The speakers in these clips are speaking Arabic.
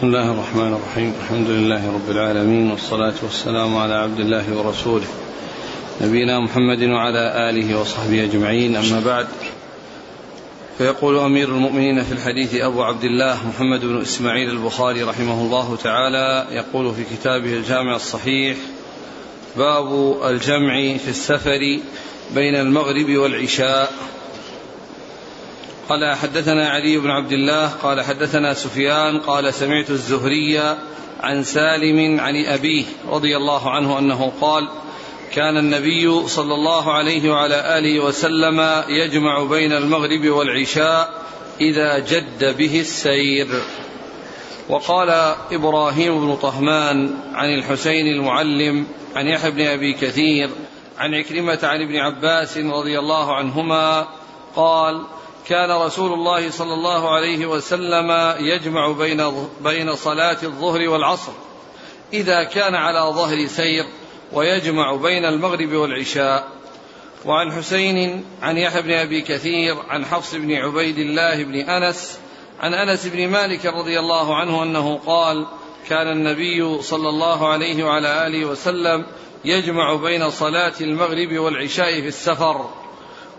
بسم الله الرحمن الرحيم. الحمد لله رب العالمين والصلاة والسلام على عبد الله ورسوله. نبينا محمد وعلى آله وصحبه أجمعين. أما بعد فيقول أمير المؤمنين في الحديث أبو عبد الله محمد بن إسماعيل البخاري رحمه الله تعالى يقول في كتابه الجامع الصحيح باب الجمع في السفر بين المغرب والعشاء. قال حدثنا علي بن عبد الله قال حدثنا سفيان قال سمعت الزهري عن سالم عن أبيه رضي الله عنه أنه قال كان النبي صلى الله عليه وعلى آله وسلم يجمع بين المغرب والعشاء إذا جد به السير. وقال إبراهيم بن طهمان عن الحسين المعلم عن يحيى بن أبي كثير عن عكرمة عن ابن عباس رضي الله عنهما قال كان رسول الله صلى الله عليه وسلم يجمع بين بين صلاة الظهر والعصر إذا كان على ظهر سير ويجمع بين المغرب والعشاء. وعن حسين عن يحيى بن أبي كثير عن حفص بن عبيد الله بن أنس عن أنس بن مالك رضي الله عنه أنه قال كان النبي صلى الله عليه وعلى آله وسلم يجمع بين صلاة المغرب والعشاء في السفر.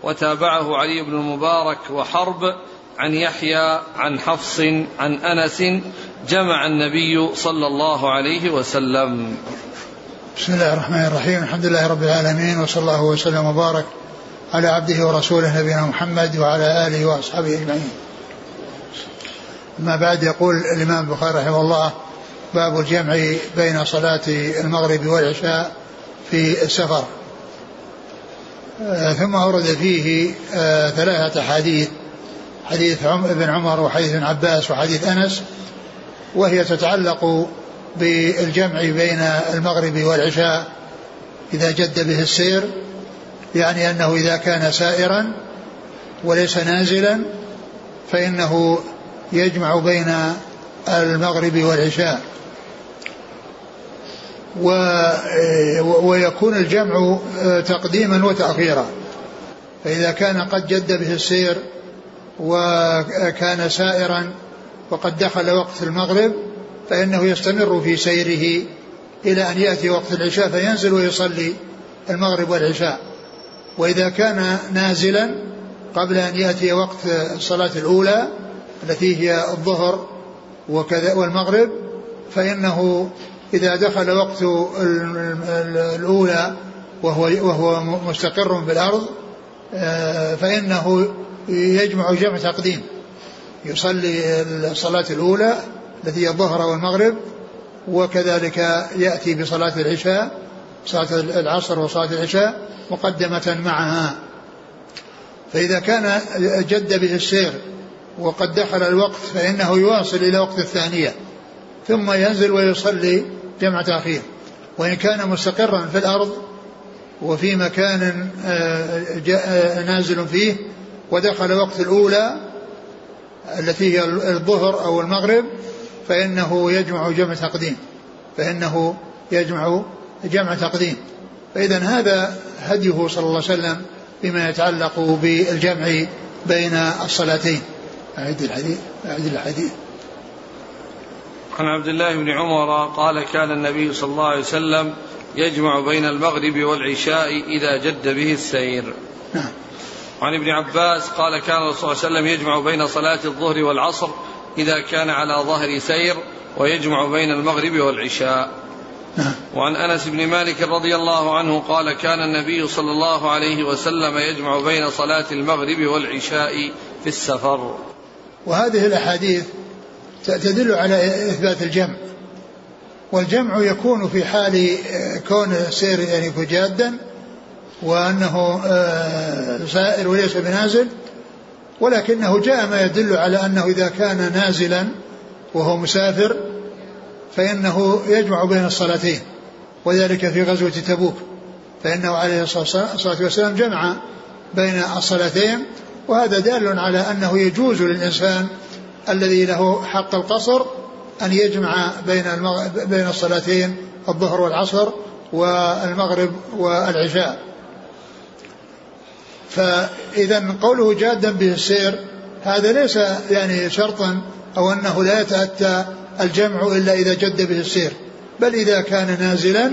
وتابعه علي بن المبارك وحرب عن يحيى عن حفص عن أنس جمع النبي صلى الله عليه وسلم بسم الله الرحمن الرحيم الحمد لله رب العالمين وصلى الله وسلم وبارك على عبده ورسوله نبينا محمد وعلى آله وأصحابه أجمعين. أما بعد يقول الإمام البخاري رحمه الله باب الجمع بين صلاة المغرب والعشاء في السفر. آه، ثم ورد فيه آه، ثلاثة احاديث حديث ابن عمر وحديث ابن عباس وحديث أنس وهي تتعلق بالجمع بين المغرب والعشاء إذا جد به السير يعني أنه إذا كان سائرا وليس نازلا فإنه يجمع بين المغرب والعشاء. ويكون الجمع تقديما وتأخيرا. فإذا كان قد جد به السير وكان سائرا وقد دخل وقت المغرب فإنه يستمر في سيره إلى أن يأتي وقت العشاء فينزل ويصلي المغرب والعشاء. وإذا كان نازلا قبل أن يأتي وقت الصلاة الأولى التي هي الظهر وكذا والمغرب فإنه إذا دخل وقت الأولى وهو وهو مستقر بالأرض آه، فإنه يجمع جمع تقديم. يصلي الصلاة الأولى التي هي الظهر والمغرب وكذلك يأتي بصلاة العشاء صلاة العصر وصلاة العشاء مقدمة معها. فإذا كان جد به السير وقد دخل الوقت فإنه يواصل إلى وقت الثانية ثم ينزل ويصلي جمع تأخير. وإن كان مستقرا في الأرض وفي مكان آه، آه، نازل فيه ودخل وقت الأولى التي هي الظهر أو المغرب فإنه يجمع جمع تقديم. فإنه يجمع جمع تقديم. فإذا هذا هديه صلى الله عليه وسلم بما يتعلق بالجمع بين الصلاتين. أعد الحديث أعد الحديث. عن عبد الله بن عمر قال كان النبي صلى الله عليه وسلم يجمع بين المغرب والعشاء إذا جد به السير نعم وعن ابن عباس قال كان الرسول صلى الله عليه وسلم يجمع بين صلاة الظهر والعصر إذا كان على ظهر سير ويجمع بين المغرب والعشاء نعم. وعن أنس بن مالك رضي الله عنه قال كان النبي صلى الله عليه وسلم يجمع بين صلاة المغرب والعشاء في السفر وهذه الأحاديث تدل على إثبات الجمع. والجمع يكون في حال كون السير يعني جادا وأنه آه، سائر وليس بنازل ولكنه جاء ما يدل على أنه إذا كان نازلا وهو مسافر فإنه يجمع بين الصلاتين وذلك في غزوة تبوك. فإنه عليه الصلاة والسلام جمع بين الصلاتين وهذا دال على أنه يجوز للإنسان الذي له حق القصر أن يجمع بين بين الصلاتين الظهر والعصر والمغرب والعشاء. فإذا قوله جادا به السير هذا ليس يعني شرطا أو أنه لا يتأتى الجمع إلا إذا جد به السير. بل إذا كان نازلا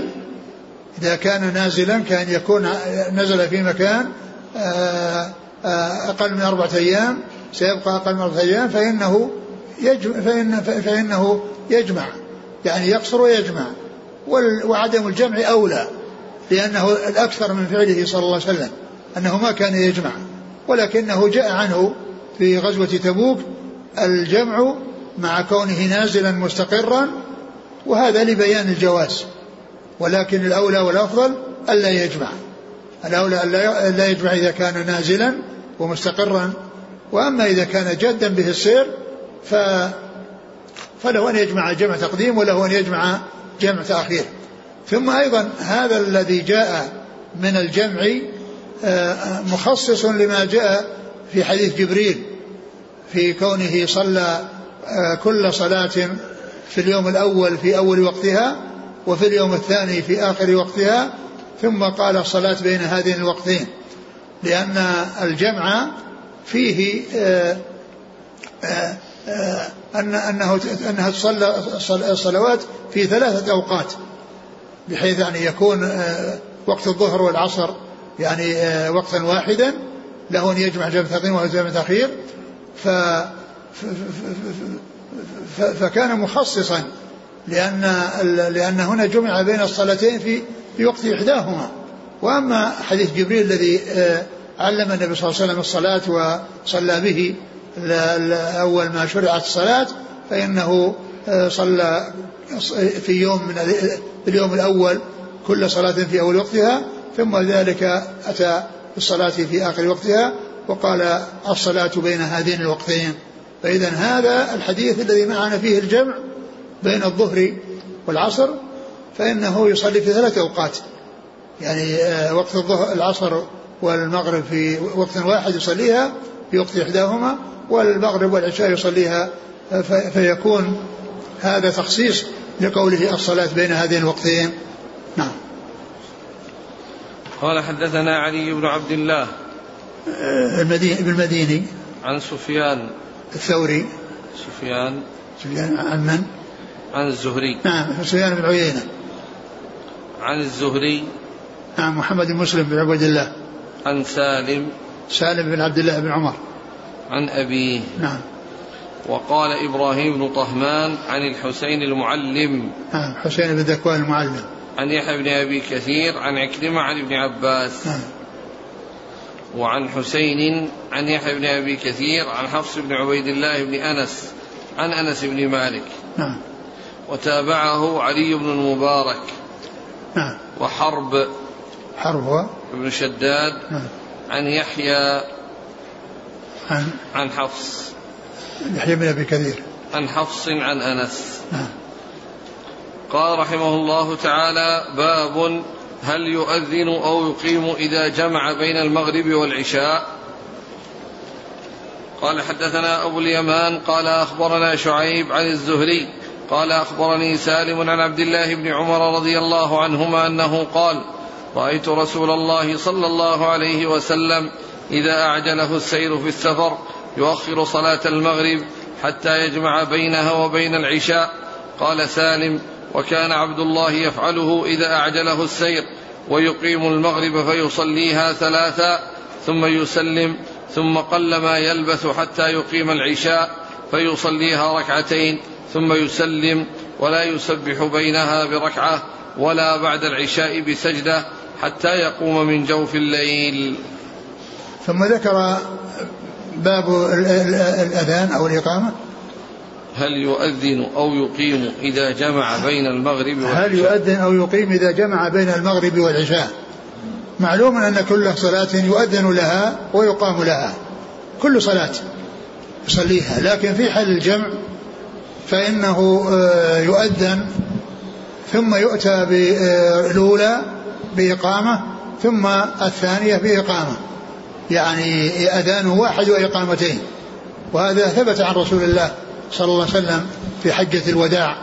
إذا كان نازلا كان يكون نزل في مكان آه، آه، أقل من أربعة أيام سيبقى أقل من أربعة أيام فإنه يجمع فإن فإنه يجمع يعني يقصر ويجمع. وعدم الجمع أولى لأنه الأكثر من فعله صلى الله عليه وسلم أنه ما كان يجمع. ولكنه جاء عنه في غزوة تبوك الجمع مع كونه نازلا مستقرا وهذا لبيان الجواز. ولكن الأولى والأفضل ألا يجمع. الأولى ألا يجمع إذا كان نازلا ومستقرا. وأما إذا كان جادا به السير ف فله أن يجمع جمع تقديم وله أن يجمع جمع تأخير. ثم أيضا هذا الذي جاء من الجمع آه، مخصص لما جاء في حديث جبريل في كونه صلى آه، كل صلاة في اليوم الأول في أول وقتها وفي اليوم الثاني في آخر وقتها ثم قال الصلاة بين هذين الوقتين لأن الجمع فيه آه، أن أنه أنها تصلى الصلوات في ثلاثة أوقات بحيث يعني يكون وقت الظهر والعصر يعني وقتا واحدا له أن يجمع جمع تقديم وجمع تأخير ف فكان مخصصا لأن لأن هنا جمع بين الصلاتين في في وقت إحداهما. وأما حديث جبريل الذي آه، علم النبي صلى الله عليه وسلم الصلاة وصلى به أول ما شرعت الصلاة فإنه آه، صلى في يوم من اليوم الأول كل صلاة في أول وقتها ثم ذلك أتى بالصلاة في آخر وقتها وقال الصلاة بين هذين الوقتين. فإذا هذا الحديث الذي معنا فيه الجمع بين الظهر والعصر فإنه يصلي في ثلاث أوقات. يعني آه، وقت الظهر العصر والمغرب في وقت واحد يصليها في وقت إحداهما والمغرب والعشاء يصليها. آه، فيكون هذا تخصيص لقوله الصلاة بين هذين الوقتين. نعم. قال حدثنا علي بن عبد الله. المديني ابن المديني. عن سفيان. الثوري. سفيان. سفيان عن من؟ عن الزهري. نعم سفيان بن عيينة. عن الزهري. نعم محمد بن مسلم بن عبد الله. عن سالم سالم بن عبد الله بن عمر. عن أبيه. نعم. وقال إبراهيم بن طهمان عن الحسين المعلم. نعم حسين بن ذكوان المعلم. عن يحيى بن أبي كثير عن عكرمة عن ابن عباس. نعم. وعن حسين عن يحيى بن أبي كثير عن حفص بن عبيد الله بن أنس عن أنس بن مالك. نعم. وتابعه علي بن المبارك. نعم. وحرب حرب هو بن شداد نعم. عن يحيى عن عن حفص. يحيى بن أبي كثير. عن حفص عن أنس. نعم. قال رحمه الله تعالى باب هل يؤذن أو يقيم إذا جمع بين المغرب والعشاء؟ قال حدثنا أبو اليمان قال أخبرنا شعيب عن الزهري قال أخبرني سالم عن عبد الله بن عمر رضي الله عنهما أنه قال رأيت رسول الله صلى الله عليه وسلم إذا أعجله السير في السفر يؤخر صلاة المغرب حتى يجمع بينها وبين العشاء. قال سالم وكان عبد الله يفعله إذا أعجله السير ويقيم المغرب فيصليها ثلاثا ثم يسلم ثم قل ما يلبث حتى يقيم العشاء فيصليها ركعتين ثم يسلم ولا يسبح بينها بركعة ولا بعد العشاء بسجدة حتى يقوم من جوف الليل. ثم ذكر باب الأذان أو الإقامة. هل يؤذن أو يقيم إذا جمع بين المغرب والعشاء؟ هل يؤذن أو يقيم إذا جمع بين المغرب والعشاء؟ معلوم أن كل صلاة يؤذن لها ويقام لها. كل صلاة يصليها لكن في حال الجمع فإنه آه، يؤذن ثم يؤتى بالأولى بإقامة ثم الثانية بإقامة. يعني أذان واحد وإقامتين. وهذا ثبت عن رسول الله صلى الله عليه وسلم في حجة الوداع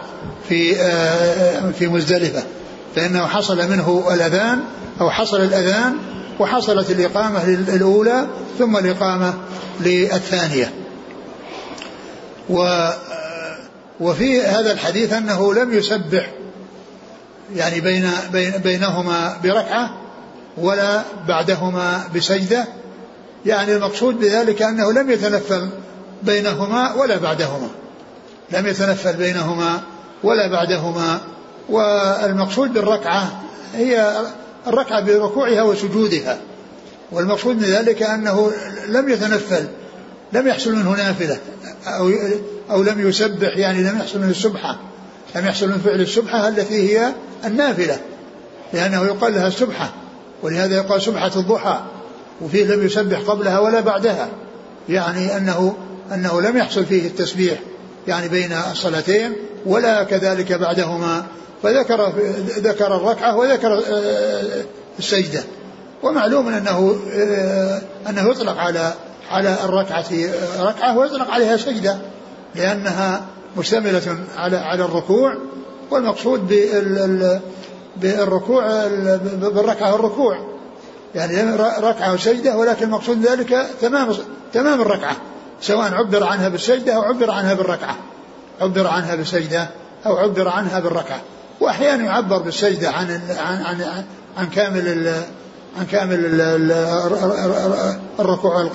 في آه، في مزدلفة. فإنه حصل منه الأذان أو حصل الأذان وحصلت الإقامة الأولى ثم الإقامة للثانية. و وفي هذا الحديث أنه لم يسبح يعني بين, بين بينهما بركعة ولا بعدهما بسجدة. يعني المقصود بذلك أنه لم يتنفل بينهما ولا بعدهما. لم يتنفل بينهما ولا بعدهما. والمقصود بالركعة هي الركعة بركوعها وسجودها. والمقصود من ذلك أنه لم يتنفل لم يحصل منه نافلة أو, أو لم يسبح يعني لم يحصل منه السبحة. لم يحصل من فعل السبحة التي هي النافلة لأنه يقال لها السبحة ولهذا يقال سبحة الضحى وفيه لم يسبح قبلها ولا بعدها يعني أنه أنه لم يحصل فيه التسبيح يعني بين الصلاتين ولا كذلك بعدهما فذكر ذكر الركعة وذكر آه، السجدة. ومعلوم أنه آه، أنه يطلق على على الركعة ركعة ويطلق عليها سجدة لأنها مشتملة على على الركوع والمقصود بالركوع بالركعة الركوع يعني ركعة وسجدة ولكن المقصود ذلك تمام تمام الركعة سواء عبر عنها بالسجدة أو عبر عنها بالركعة. عبر عنها بالسجدة أو عبر عنها بالركعة. وأحيانا يعبر بالسجدة عن عن عن, عن كامل عن كامل الركوع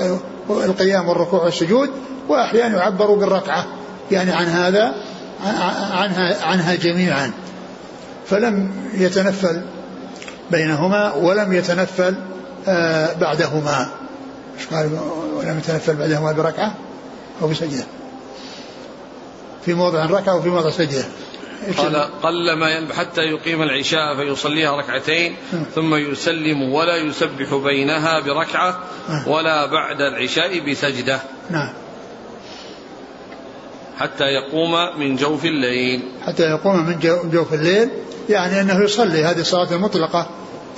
القيام والركوع والسجود. وأحيانا يعبر بالركعة. يعني عن هذا عنها عنها جميعا. فلم يتنفل بينهما ولم يتنفل آه، بعدهما. إيش قال؟ ولم يتنفل بعدهما بركعة أو بسجدة. في موضع ركعة وفي موضع سجدة. قال قل ما حتى يقيم العشاء فيصليها ركعتين ثم يسلم ولا يسبح بينها بركعة ولا بعد العشاء بسجدة. نعم. حتى يقوم من جوف الليل. حتى يقوم من جوف الليل يعني أنه يصلي هذه الصلاة المطلقة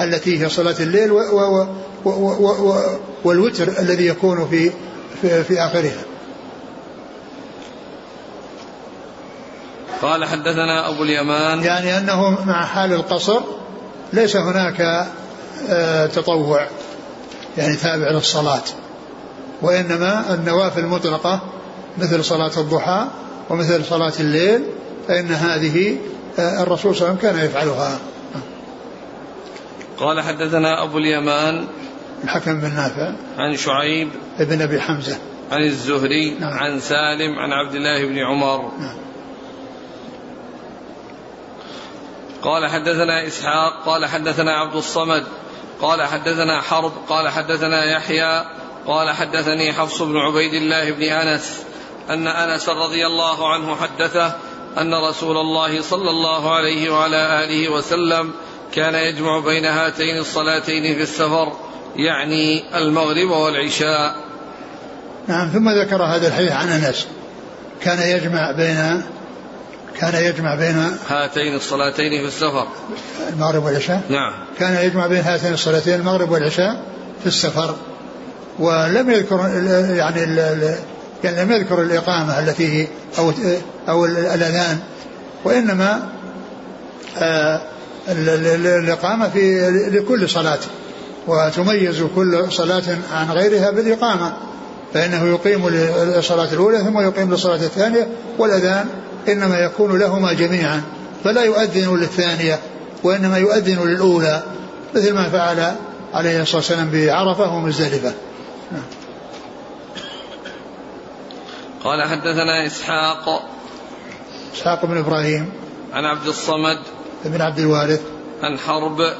التي هي صلاة الليل و و و و و والوتر الذي يكون في في, في آخرها. قال حدثنا أبو اليمان. يعني أنه مع حال القصر ليس هناك آه، تطوع يعني تابع للصلاة وإنما النوافل المطلقة مثل صلاة الضحى ومثل صلاة الليل فإن هذه آه، الرسول صلى الله عليه وسلم كان يفعلها قال حدثنا أبو اليمان الحكم بن نافع عن شعيب ابن أبي حمزة عن الزهري نعم. عن سالم عن عبد الله بن عمر نعم. قال حدثنا إسحاق قال حدثنا عبد الصمد قال حدثنا حرب قال حدثنا يحيى قال حدثني حفص بن عبيد الله بن أنس أن أنس رضي الله عنه حدثه أن رسول الله صلى الله عليه وعلى آله وسلم كان يجمع بين هاتين الصلاتين في السفر يعني المغرب والعشاء. نعم ثم ذكر هذا الحديث عن أنس. كان يجمع بين كان يجمع بين هاتين الصلاتين في السفر. المغرب والعشاء؟ نعم. كان يجمع بين هاتين الصلاتين المغرب والعشاء في السفر. ولم يذكر يعني يعني لم يذكر الإقامة التي أو أو الأذان وإنما آه، الإقامة في لكل صلاة وتميز كل صلاة عن غيرها بالإقامة فإنه يقيم للصلاة الأولى ثم يقيم للصلاة الثانية والأذان إنما يكون لهما جميعا فلا يؤذن للثانية وإنما يؤذن للأولى مثل ما فعل عليه الصلاة والسلام بعرفة ومزدلفة. قال حدثنا إسحاق. إسحاق بن إبراهيم. عن عبد الصمد. بن عبد الوارث. عن حرب.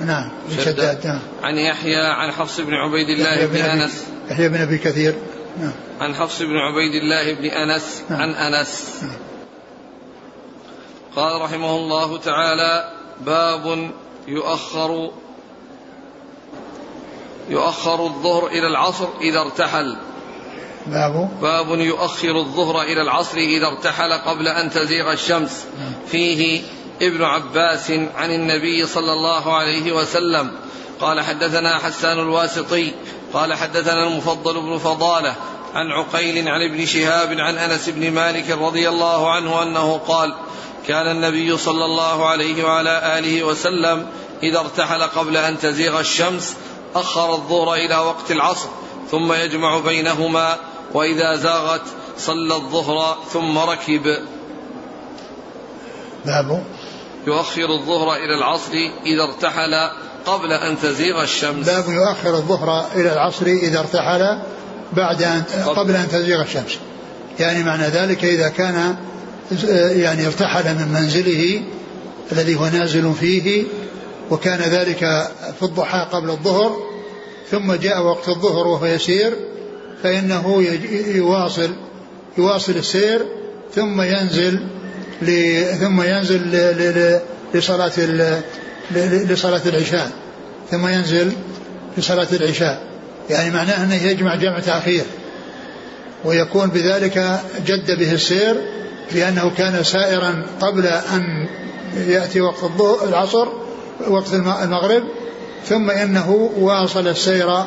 نعم بن شداد. نعم. عن يحيى عن حفص بن عبيد الله بن أنس. يحيى بن أبي كثير. نعم. عن حفص بن عبيد الله بن أنس. نعم. عن أنس. نعم. قال رحمه الله تعالى باب يؤخر يؤخر الظهر إلى العصر إذا ارتحل. باب؟ باب يؤخر الظهر إلى العصر إذا ارتحل قبل أن تزيغ الشمس. فيه ابن عباس عن النبي صلى الله عليه وسلم. قال حدثنا حسان الواسطي قال حدثنا المفضل بن فضالة عن عقيل عن ابن شهاب عن أنس بن مالك رضي الله عنه أنه قال كان النبي صلى الله عليه وعلى آله وسلم إذا ارتحل قبل أن تزيغ الشمس أخر الظهر إلى وقت العصر ثم يجمع بينهما وإذا زاغت صلى الظهر ثم ركب. باب يؤخر الظهر إلى العصر إذا ارتحل قبل أن تزيغ الشمس. باب يؤخر الظهر إلى العصر إذا ارتحل بعد أن قبل أن تزيغ الشمس. يعني معنى ذلك إذا كان يعني ارتحل من منزله الذي هو نازل فيه وكان ذلك في الضحى قبل الظهر ثم جاء وقت الظهر وهو يسير فإنه يواصل يواصل السير ثم ينزل ثم ينزل لصلاة لصلاة العشاء. ثم ينزل لصلاة العشاء. يعني معناه أنه يجمع جمع تأخير. ويكون بذلك جد به السير لأنه كان سائرا قبل أن يأتي وقت العصر وقت المغرب ثم إنه واصل السير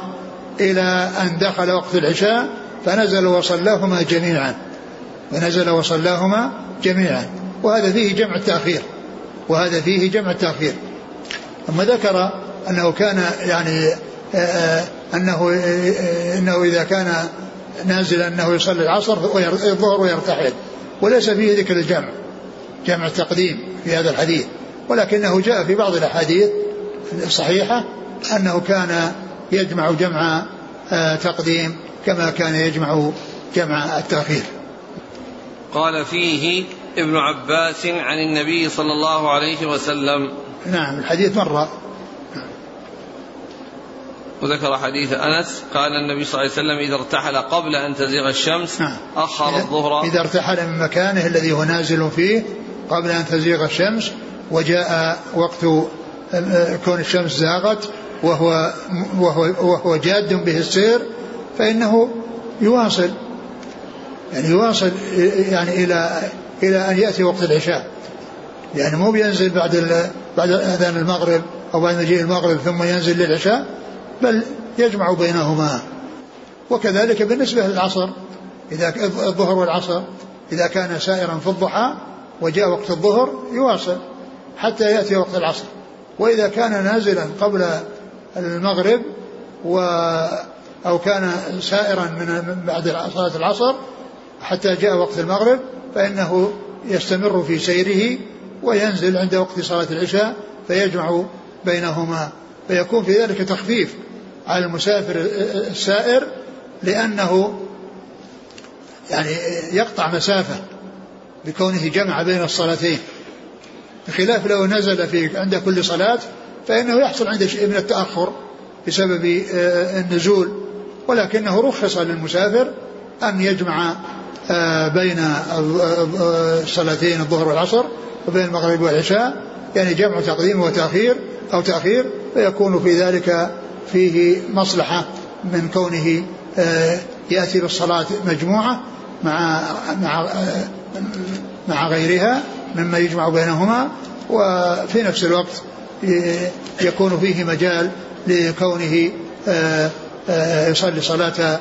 إلى أن دخل وقت العشاء فنزل وصلاهما جميعا. ونزل وصلاهما جميعا. وهذا فيه جمع التأخير. وهذا فيه جمع التأخير. ثم ذكر أنه كان يعني أنه أنه إذا كان نازلا أنه يصلي العصر الظهر ويرتحل. وليس فيه ذكر الجمع. جمع التقديم في هذا الحديث. ولكنه جاء في بعض الأحاديث الصحيحة أنه كان يجمع جمع تقديم كما كان يجمع جمع التأخير. قال فيه ابن عباس عن النبي صلى الله عليه وسلم. نعم الحديث مرة. وذكر حديث أنس قال النبي صلى الله عليه وسلم إذا ارتحل قبل أن تزيغ الشمس نعم. أخر الظهر. إذا ارتحل من مكانه الذي هو نازل فيه قبل أن تزيغ الشمس وجاء وقت كون الشمس زاغت وهو وهو وهو جاد به السير فإنه يواصل يعني يواصل يعني إلى إلى أن يأتي وقت العشاء يعني مو بينزل بعد بعد أذان المغرب أو بعد مجيء المغرب ثم ينزل للعشاء بل يجمع بينهما. وكذلك بالنسبة للعصر إذا الظهر والعصر إذا كان سائرا في الضحى وجاء وقت الظهر يواصل حتى يأتي وقت العصر. وإذا كان نازلا قبل المغرب و أو كان سائرا من بعد صلاة العصر حتى جاء وقت المغرب فإنه يستمر في سيره وينزل عند وقت صلاة العشاء فيجمع بينهما. فيكون في ذلك تخفيف على المسافر السائر لأنه يعني يقطع مسافة بكونه جمع بين الصلاتين. بخلاف لو نزل في عند كل صلاة فإنه يحصل عنده شيء من التأخر بسبب آه، النزول. ولكنه رخص للمسافر أن يجمع آه، بين الصلاتين الظهر والعصر وبين المغرب والعشاء يعني جمع تقديم وتأخير أو تأخير فيكون في ذلك فيه مصلحة من كونه آه، يأتي بالصلاة مجموعة مع مع آه، مع غيرها مما يجمع بينهما وفي نفس الوقت يكون فيه مجال لكونه يصلي صلاة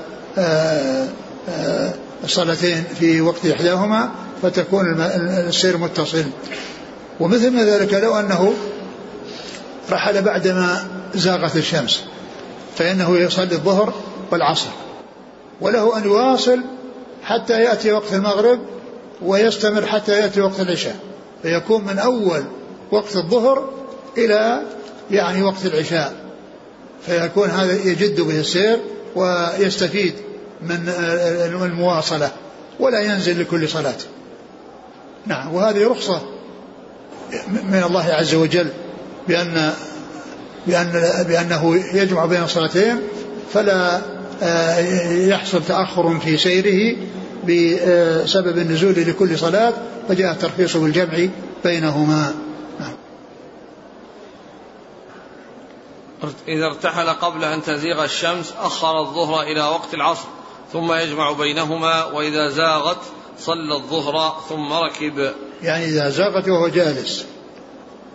الصلاتين في وقت إحداهما فتكون السير متصل. ومثل ما ذلك لو أنه رحل بعدما زاغت الشمس فإنه يصلي الظهر والعصر. وله أن يواصل حتى يأتي وقت المغرب ويستمر حتى يأتي وقت العشاء. فيكون من أول وقت الظهر إلى يعني وقت العشاء فيكون هذا يجد به السير ويستفيد من المواصلة ولا ينزل لكل صلاة. نعم وهذه رخصة من الله عز وجل بأن بأن بأنه يجمع بين الصلاتين فلا يحصل تأخر في سيره بسبب النزول لكل صلاة فجاء الترخيص بالجمع بينهما. إذا ارتحل قبل أن تزيغ الشمس أخر الظهر إلى وقت العصر ثم يجمع بينهما وإذا زاغت صلى الظهر ثم ركب. يعني إذا زاغت وهو جالس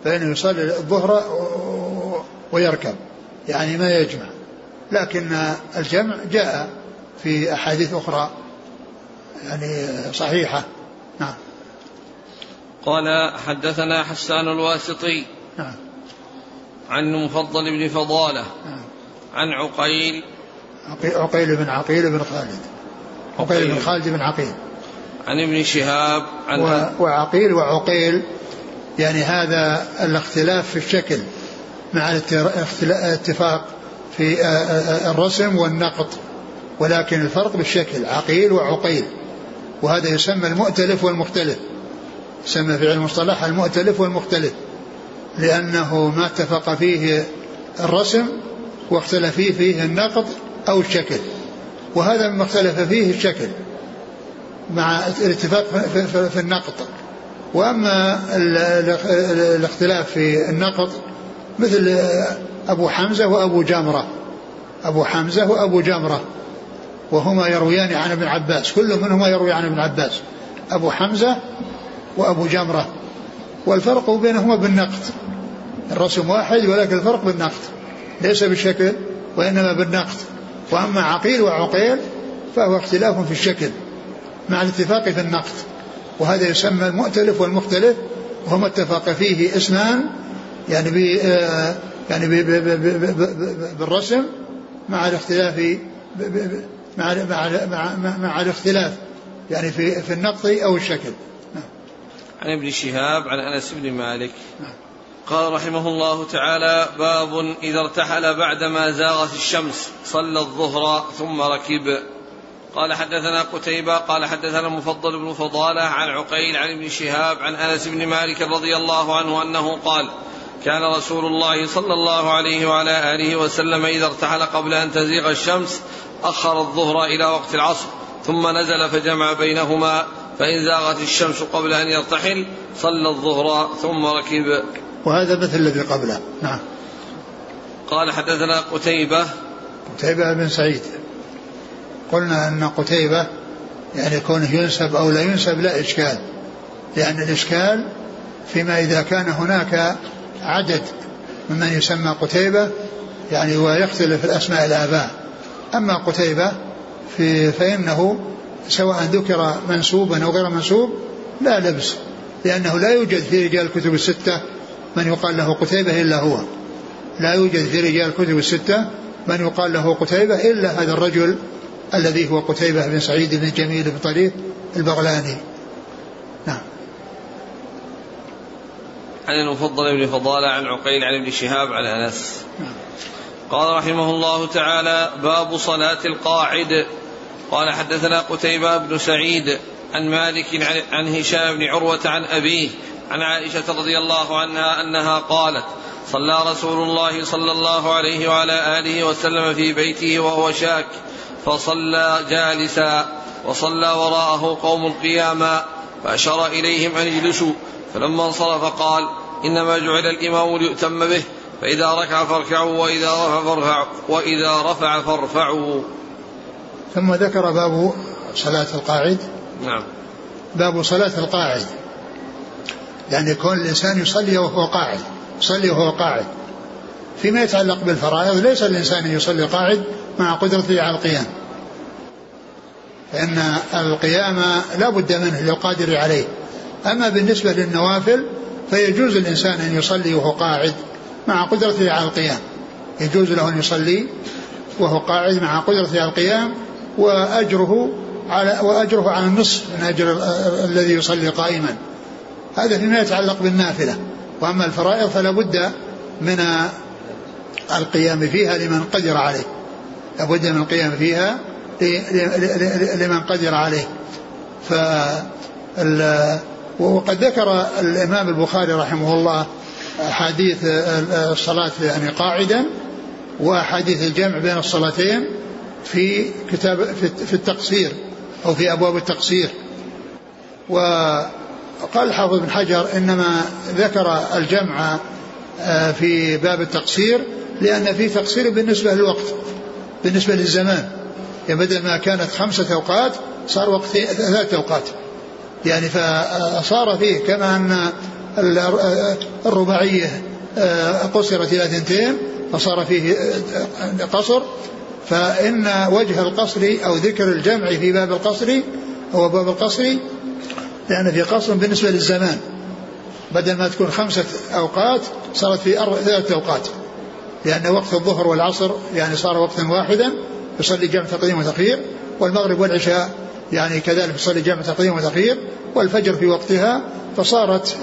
فإنه يصلي الظهر ويركب يعني ما يجمع. لكن الجمع جاء في أحاديث أخرى يعني صحيحة. نعم. قال حدثنا حسان الواسطي. نعم. عن مفضل بن فضالة عن عقيل. عقيل بن عقيل بن خالد. عقيل بن خالد بن عقيل. عن ابن شهاب عن وعقيل وعقيل يعني هذا الاختلاف في الشكل مع الاتفاق في الرسم والنقط ولكن الفرق بالشكل عقيل وعقيل. وهذا يسمى المؤتلف والمختلف. يسمى في علم المصطلح المؤتلف والمختلف. لأنه ما اتفق فيه الرسم واختلف فيه فيه النقط أو الشكل. وهذا مما اختلف فيه الشكل مع الاتفاق في النقط وأما الاختلاف في النقط مثل أبو حمزة وأبو جمرة. أبو حمزة وأبو جمرة. وهما يرويان عن ابن عباس. كل منهما يروي عن ابن عباس. أبو حمزة وأبو جمرة. والفرق بينهما بالنقد. الرسم واحد ولكن الفرق بالنقد. ليس بالشكل وإنما بالنقد. وأما عقيل وعقيل فهو اختلاف في الشكل مع الاتفاق في النقد. وهذا يسمى المؤتلف والمختلف. وهما اتفق فيه اسمان يعني ب يعني بي بي بي بالرسم مع الاختلاف مع مع مع, مع الاختلاف يعني في في النقط أو الشكل. عن ابن شهاب عن أنس بن مالك. قال رحمه الله تعالى باب إذا ارتحل بعدما زاغت الشمس صلى الظهر ثم ركب قال حدثنا قتيبة قال حدثنا المفضل بن فضالة عن عقيل عن ابن شهاب عن أنس بن مالك رضي الله عنه أنه قال كان رسول الله صلى الله عليه وعلى آله وسلم إذا ارتحل قبل أن تزيغ الشمس أخر الظهر إلى وقت العصر ثم نزل فجمع بينهما فإن زاغت الشمس قبل أن يرتحل صلى الظهر ثم ركب. وهذا مثل الذي قبله. نعم. قال حدثنا قتيبة. قتيبة بن سعيد. قلنا أن قتيبة يعني كونه ينسب أو لا ينسب لا إشكال لأن الإشكال فيما إذا كان هناك عدد ممن يسمى قتيبة يعني ويختلف الأسماء الآباء. أما قتيبة في فإنه سواء ذكر منسوبا أو غير منسوب لا لبس لأنه لا يوجد في رجال الكتب الستة من يقال له قتيبة إلا هو. لا يوجد في رجال الكتب الستة من يقال له قتيبة إلا هذا الرجل الذي هو قتيبة بن سعيد بن جميل بن طريف البغلاني. نعم. عن المفضل بن فضالة عن عقيل عن ابن شهاب عن أنس. نعم. قال رحمه الله تعالى باب صلاة القاعد. قال حدثنا قتيبة بن سعيد عن مالك عن هشام بن عروة عن أبيه عن عائشة رضي الله عنها أنها قالت صلى رسول الله صلى الله عليه وعلى آله وسلم في بيته وهو شاك فصلى جالسا وصلى وراءه قوم قياما فأشار إليهم أن يجلسوا فلما انصرف قال إنما جعل الإمام ليؤتم به فإذا ركع فاركعوا وإذا رفع فارفعوا. وإذا رفع فارفعوا. ثم ذكر باب صلاة القاعد. نعم. باب صلاة القاعد. يعني يكون الإنسان يصلي وهو قاعد يصلي وهو قاعد. فيما يتعلق بالفرائض ليس الإنسان يصلي قاعد مع قدرته على القيام. فإن القيام لا بد منه للقادر عليه. أما بالنسبة للنوافل فيجوز الإنسان أن يصلي وهو قاعد مع قدرته على القيام. يجوز له أن يصلي وهو قاعد مع قدرته على القيام وأجره على وأجره على النصف من أجر الذي يصلي قائما. هذا فيما يتعلق بالنافلة. وأما الفرائض فلا بد من القيام فيها لمن قدر عليه. لابد من القيام فيها لمن قدر عليه. ف وقد ذكر الإمام البخاري رحمه الله أحاديث الصلاة يعني قاعدا وأحاديث الجمع بين الصلاتين في كتاب في التقصير أو في أبواب التقصير. وقال الحافظ بن حجر إنما ذكر الجمع آه، في باب التقصير لأن في تقصير بالنسبة للوقت بالنسبة للزمان. يعني بدل ما كانت خمسة أوقات صار وقت ثلاث أوقات يعني فصار فيه كما أن الرباعية آه، قصرت إلى اثنتين فصار فيه آه، قصر. فإن وجه القصر أو ذكر الجمع في باب القصر هو باب القصر لأن في قصر بالنسبة للزمان. بدل ما تكون خمسة أوقات صارت في ثلاثة أوقات. لأن وقت الظهر والعصر يعني صار وقتا واحدا يصلي جمع تقديم وتأخير والمغرب والعشاء يعني كذلك يصلي جمع تقديم وتأخير والفجر في وقتها فصارت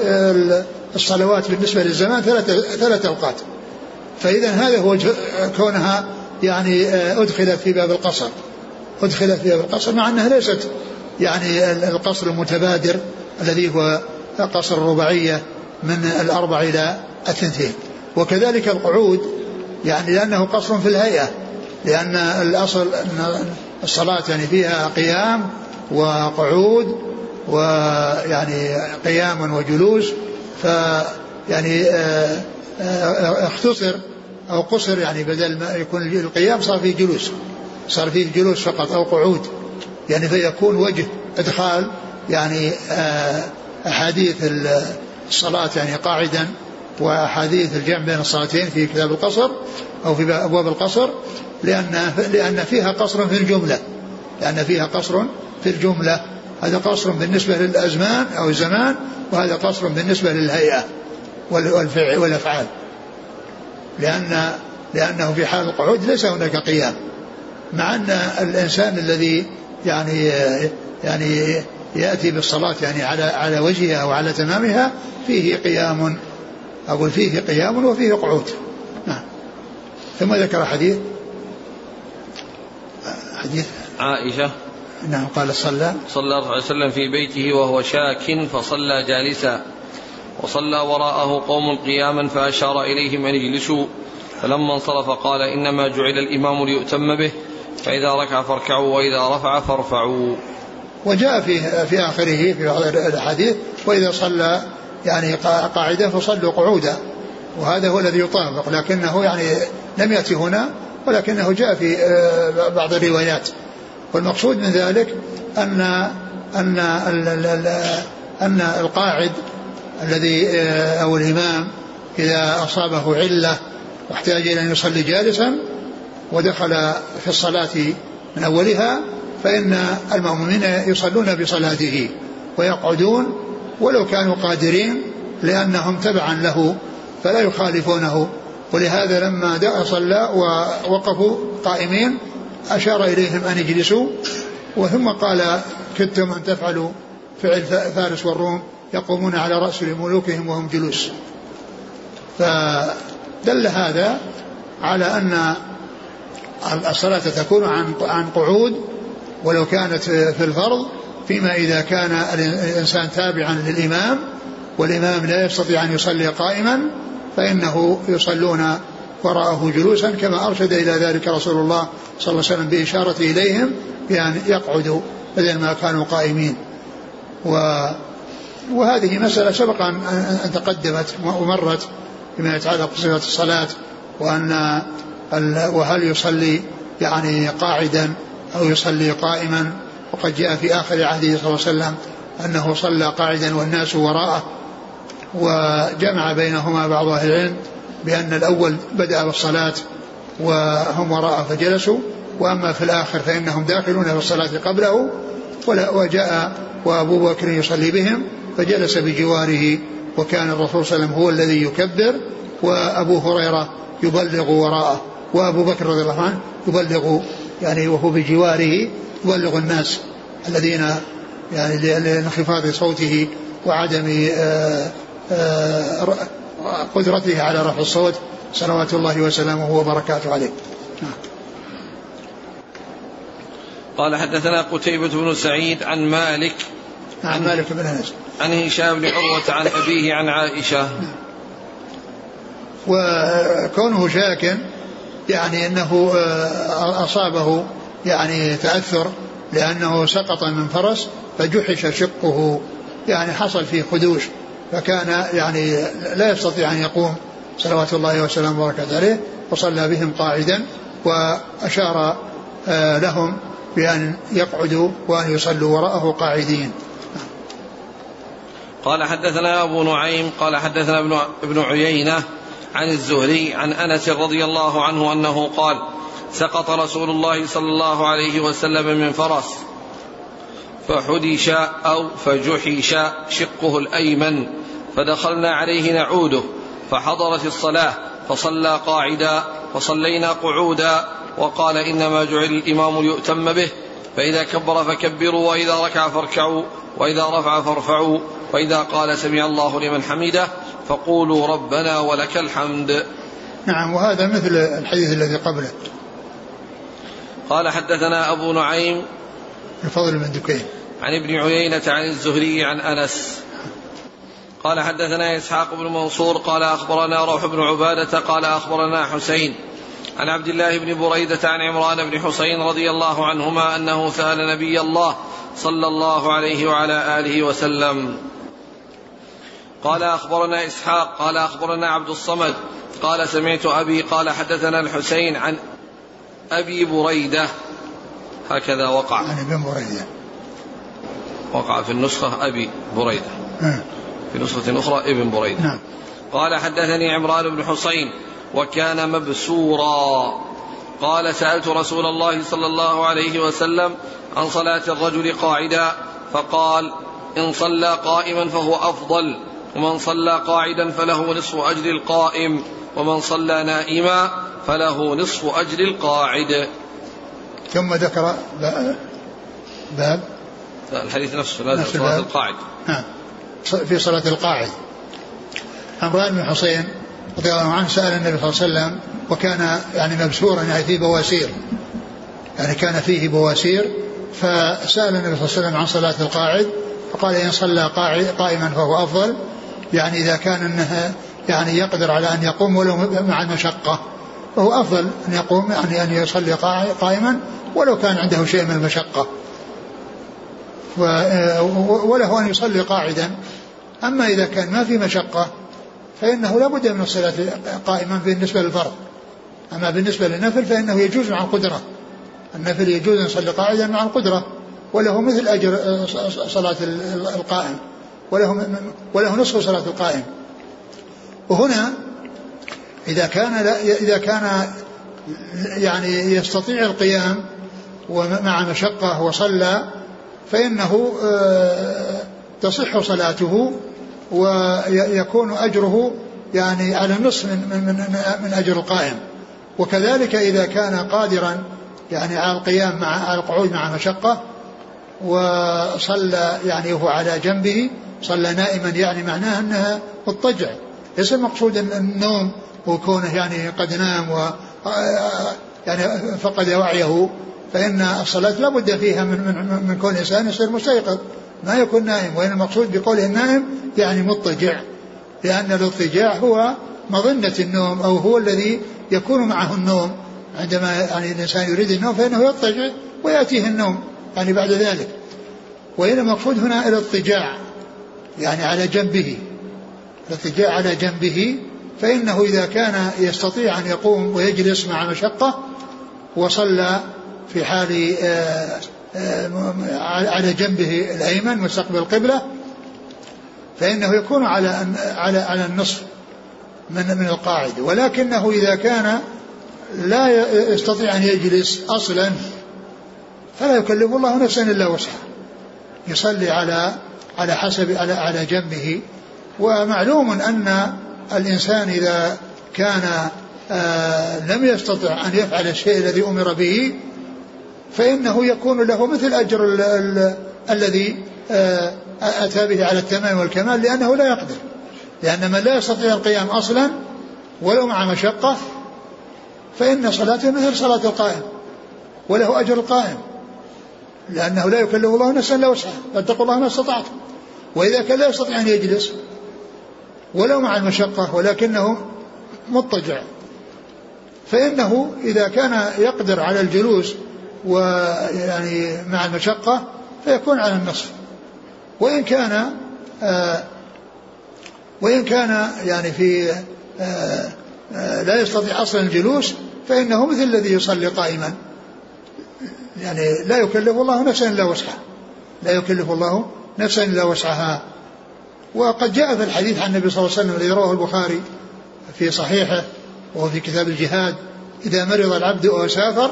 الصلوات بالنسبة للزمان ثلاث ثلاث أوقات. فإذا هذا هو كونها يعني آه، أدخلت في باب القصر. أدخلت في باب القصر مع أنها ليست يعني القصر المتبادر الذي هو قصر الرباعية من الأربع إلى الثنتين. وكذلك القعود يعني لأنه قصر في الهيئة لأن الأصل أن الصلاة يعني فيها قيام وقعود ويعني قيام وجلوس ف يعني آه، آه، اختصر أو قصر يعني بدل ما يكون القيام صار فيه جلوس. صار فيه جلوس فقط أو قعود. يعني فيكون وجه إدخال يعني آه، أحاديث الصلاة يعني قاعدا وأحاديث الجمع بين الصلاتين في كتاب القصر أو في أبواب القصر لأن لأن فيها قصر في الجملة. لأن فيها قصر في الجملة. هذا قصر بالنسبة للأزمان أو الزمان وهذا قصر بالنسبة للهيئة والفعل والأفعال. لأن لأنه في حال القعود ليس هناك قيام مع أن الإنسان الذي يعني يعني يأتي بالصلاة يعني على على وجهها أو على تمامها فيه قيام أقول فيه قيام وفيه قعود. نعم. ثم ذكر حديث. حديث. عائشة. نعم قال صلى. صلى الله عليه وسلم في بيته وهو شاك فصلى جالسا. وصلى وراءه قوم قياما فأشار إليهم أن اجلسوا. فلما انصرف قال إنما جعل الإمام ليؤتم به فإذا ركع فاركعوا وإذا رفع فارفعوا. وجاء في في آخره في بعض الأحاديث وإذا صلى يعني قاعدة فصلوا قعودا. وهذا هو الذي يطابق لكنه يعني لم يأتي هنا ولكنه جاء في آه، بعض الروايات. والمقصود من ذلك أن أن أن القاعد الذي آه، أو الإمام إذا أصابه علة واحتاج إلى أن يصلي جالسا ودخل في الصلاة من أولها فإن المؤمنين يصلون بصلاته ويقعدون ولو كانوا قادرين لأنهم تبعا له فلا يخالفونه. ولهذا لما صلى ووقفوا قائمين أشار إليهم أن يجلسوا وثم قال كدتم أن تفعلوا فعل فارس والروم يقومون على رأس ملوكهم وهم جلوس. فدل هذا على أن الصلاة تكون عن عن قعود ولو كانت في الفرض فيما إذا كان الإنسان تابعا للإمام والإمام لا يستطيع أن يصلي قائما فإنه يصلون وراءه جلوسا كما أرشد إلى ذلك رسول الله صلى الله عليه وسلم بإشارته إليهم بأن يقعدوا بدل ما كانوا قائمين. و وهذه مسألة سبق أن تقدمت ومرت فيما يتعلق بصفة الصلاة وأن وهل يصلي يعني قاعدا أو يصلي قائما. وقد جاء في آخر عهده صلى الله عليه وسلم أنه صلى قاعدا والناس وراءه. وجمع بينهما بعض أهل العلم بأن الأول بدأ بالصلاة وهم وراءه فجلسوا. وأما في الآخر فإنهم داخلون في الصلاة قبله. وجاء وأبو بكر يصلي بهم. فجلس بجواره وكان الرسول صلى الله عليه وسلم هو الذي يكبر وأبو هريرة يبلغ وراءه وأبو بكر رضي الله عنه يبلغ يعني وهو بجواره يبلغ الناس الذين يعني لانخفاض صوته وعدم آه، آه، قدرته على رفع الصوت صلوات الله وسلامه وبركاته عليه. قال حدثنا قتيبة بن سعيد عن مالك عن, عن مالك بن انس عن هشام بن عروة عن أبيه عن عائشة. نعم. وكونه شاك يعني إنه آه، أصابه يعني تأثر لأنه سقط من فرس فجحش شقه يعني حصل فيه خدوش فكان يعني لا يستطيع أن يقوم صلوات الله وسلامه وبركاته عليه وصلى بهم قاعدا وأشار آه، لهم بأن يقعدوا وأن يصلوا وراءه قاعدين. قال حدثنا أبو نعيم قال حدثنا ابن ابن عيينة عن الزهري عن أنس رضي الله عنه أنه قال سقط رسول الله صلى الله عليه وسلم من فرس فحدش أو فجحش شقه الأيمن فدخلنا عليه نعوده فحضرت الصلاة فصلى قاعدا فصلينا قعودا وقال إنما جعل الإمام ليؤتم به فإذا كبر فكبروا وإذا ركع فاركعوا وإذا رفع فارفعوا وإذا قال سمع الله لمن حمده فقولوا ربنا ولك الحمد. نعم وهذا مثل الحديث الذي قبله. قال حدثنا أبو نعيم الفضل بن دكين. عن ابن عيينة عن الزهري عن أنس. قال حدثنا إسحاق بن منصور قال أخبرنا روح بن عبادة قال أخبرنا حسين عن عبد الله بن بريدة عن عمران بن حسين رضي الله عنهما أنه سأل نبي الله صلى الله عليه وعلى آله وسلم. قال أخبرنا إسحاق قال أخبرنا عبد الصمد قال سمعت أبي قال حدثنا الحسين عن أبي بريدة. هكذا وقع. عن ابن بريدة. وقع في النسخة أبي بريدة. نعم. في نسخة أخرى ابن بريدة. نعم. قال حدثني عمران بن حسين وكان مبسورا. قال سألت رسول الله صلى الله عليه وسلم عن صلاة الرجل قاعدا فقال إن صلى قائما فهو أفضل. ومن صلى قاعدا فله نصف أجر القائم ومن صلى نائما فله نصف أجر القاعد. ثم ذكر باب لا الحديث نفسه لازم صلاة القاعد. نعم. في صلاة القاعد. عمران بن حسين رضي الله عنه سأل النبي صلى الله عليه وسلم وكان يعني مبسورا يعني فيه بواسير. يعني كان فيه بواسير فسأل النبي صلى الله عليه وسلم عن صلاة القاعد فقال إن صلى قائما فهو أفضل. يعني إذا كان أنها يعني يقدر على أن يقوم ولو مع المشقة فهو أفضل أن يقوم يعني أن يصلي قائما ولو كان عنده شيء من المشقة. وله أن يصلي قاعدا. أما إذا كان ما في مشقة فإنه لا بد من الصلاة قائما بالنسبة للفرض. أما بالنسبة للنفل فإنه يجوز مع القدرة. النفل يجوز أن يصلي قاعدا مع القدرة وله مثل أجر صلاة القائم. وله وله نصف صلاة القائم. وهنا إذا كان إذا كان يعني يستطيع القيام ومع مشقة وصلى فإنه آه، تصح صلاته ويكون أجره يعني على النصف من, من, من, من أجر القائم. وكذلك إذا كان قادرا يعني على القيام مع على القعود مع مشقة وصلى يعني وهو على جنبه صلى نائما يعني معناه أنها مضطجع. ليس المقصود النوم وكونه يعني قد نام و يعني فقد وعيه. فإن الصلاة لا بد فيها من, من, من كون الإنسان يصير مستيقظ. ما يكون نائم. وإن المقصود بقوله النائم يعني مضطجع. لأن الاضطجاع هو مظنة النوم أو هو الذي يكون معه النوم. عندما يعني الإنسان يريد النوم فإنه يضطجع ويأتيه النوم يعني بعد ذلك. وإن المقصود هنا الاضطجاع. يعني على جنبه. الاضطجاع على جنبه. فإنه إذا كان يستطيع أن يقوم ويجلس مع مشقة وصلى في حال آه، آه، على جنبه الأيمن مستقبل القبلة فإنه يكون على على على النصف من من القاعدة. ولكنه إذا كان لا يستطيع أن يجلس أصلا فلا يكلف الله نفسا إلا وسعها. يصلي على على حسب على على جنبه ومعلوم أن الإنسان إذا كان آه لم يستطع أن يفعل الشيء الذي أمر به فإنه يكون له مثل ال الذي آه أتى به على التمام والكمال لأنه لا يقدر. لأن من لا يستطيع القيام أصلا ولو مع مشقة فإن صلاته مثل صلاة القائم وله أجر القائم. لأنه لا يكلف الله نفسا إلا وسعها فاتقوا الله ما استطعتم وإذا كان لا يستطيع أن يجلس ولو مع المشقة ولكنه مضطجع. فإنه إذا كان يقدر على الجلوس ويعني مع المشقة فيكون على النصف. وإن كان آه وإن كان يعني في آه آه لا يستطيع أصلا الجلوس فإنه مثل الذي يصلي قائما. يعني لا يكلف الله نفسا إلا وسعها. لا يكلف الله نفسا إلا وسعها. وقد جاء في الحديث عن النبي صلى الله عليه وسلم الذي رواه البخاري في صحيحه وهو في كتاب الجهاد إذا مرض العبد أو سافر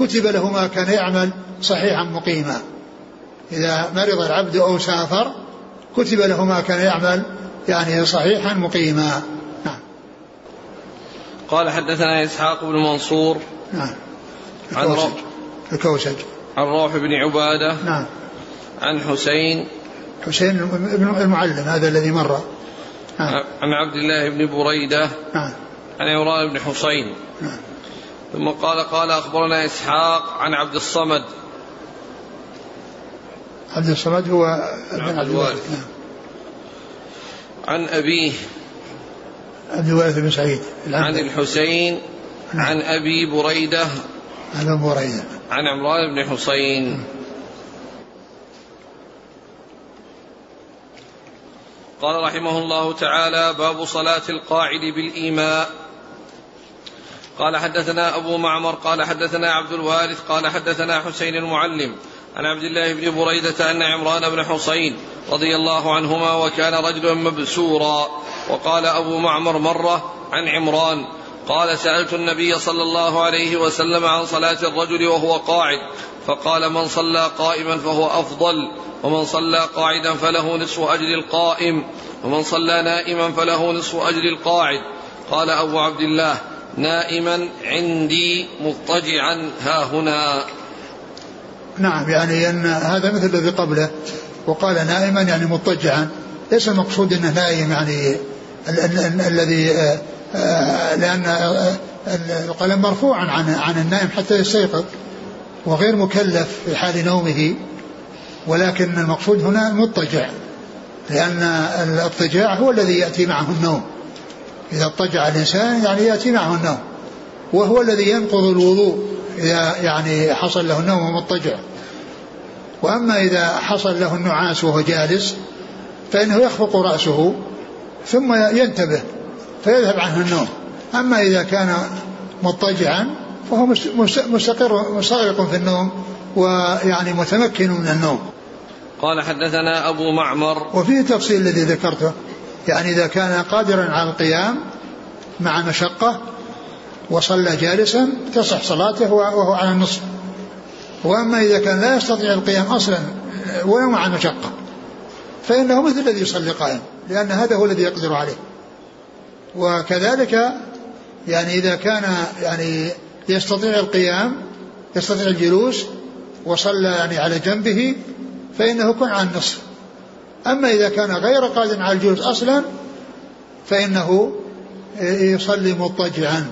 كتب له ما كان يعمل صحيحا مقيما. إذا مرض العبد أو سافر كتب له ما كان يعمل يعني صحيحا مقيما. نعم. قال حدثنا إسحاق بن منصور نعم. عن روح الكوسج عن روح بن عبادة. نعم. عن حسين. حسين بن المعلم هذا الذي مر. نعم. عن عبد الله بن بريدة. نعم. عن عمران بن حسين. نعم. ثم قال قال أخبرنا إسحاق عن عبد الصمد. عبد الصمد هو ابن عبد الوارث. نعم. عن أبيه. عبد الوارث بن سعيد عن الحسين. نعم. عن أبي بريدة. عن بريدة عن عمران بن حسين. قال رحمه الله تعالى باب صلاة القاعد بالإيماء. قال حدثنا أبو معمر قال حدثنا عبد الوارث قال حدثنا حسين المعلم. عن عبد الله بن بريدة أن عمران بن حسين رضي الله عنهما وكان رجلا مبسورا. وقال أبو معمر مرة عن عمران قال سألت النبي صلى الله عليه وسلم عن صلاة الرجل وهو قاعد فقال من صلى قائما فهو أفضل ومن صلى قاعدا فله نصف أجر القائم ومن صلى نائما فله نصف أجر القاعد. قال أبو عبد الله نائما عندي مضطجعا ها هنا. نعم يعني أن هذا مثل الذي قبله وقال نائما يعني مضطجعا. ليس المقصود أنه نائم يعني الذي آه، آه، لأن آه، القلم مرفوعا عن عن النائم حتى يستيقظ وغير مكلف في حال نومه ولكن المقصود هنا المضطجع لأن الاضطجاع هو الذي يأتي معه النوم. إذا اضطجع الإنسان يعني يأتي معه النوم وهو الذي ينقض الوضوء إذا يعني حصل له النوم مضطجع وأما إذا حصل له النعاس وهو جالس فإنه يخفق رأسه ثم ينتبه فيذهب عنه النوم. أما إذا كان مضطجعا فهو مستقر مستغرق في النوم ويعني متمكن من النوم. قال حدثنا أبو معمر. وفيه تفصيل الذي ذكرته. يعني إذا كان قادرا على القيام مع مشقة وصلى جالسا تصح صلاته وهو على النصف. وأما إذا كان لا يستطيع القيام أصلا ولو مع المشقة فإنه مثل الذي يصلي قائم لأن هذا هو الذي يقدر عليه. وكذلك يعني إذا كان يعني يستطيع القيام يستطيع الجلوس وصلى يعني على جنبه فإنه يكون على النصف أما إذا كان غير قادر على الجلوس أصلا فإنه يصلي مضطجعا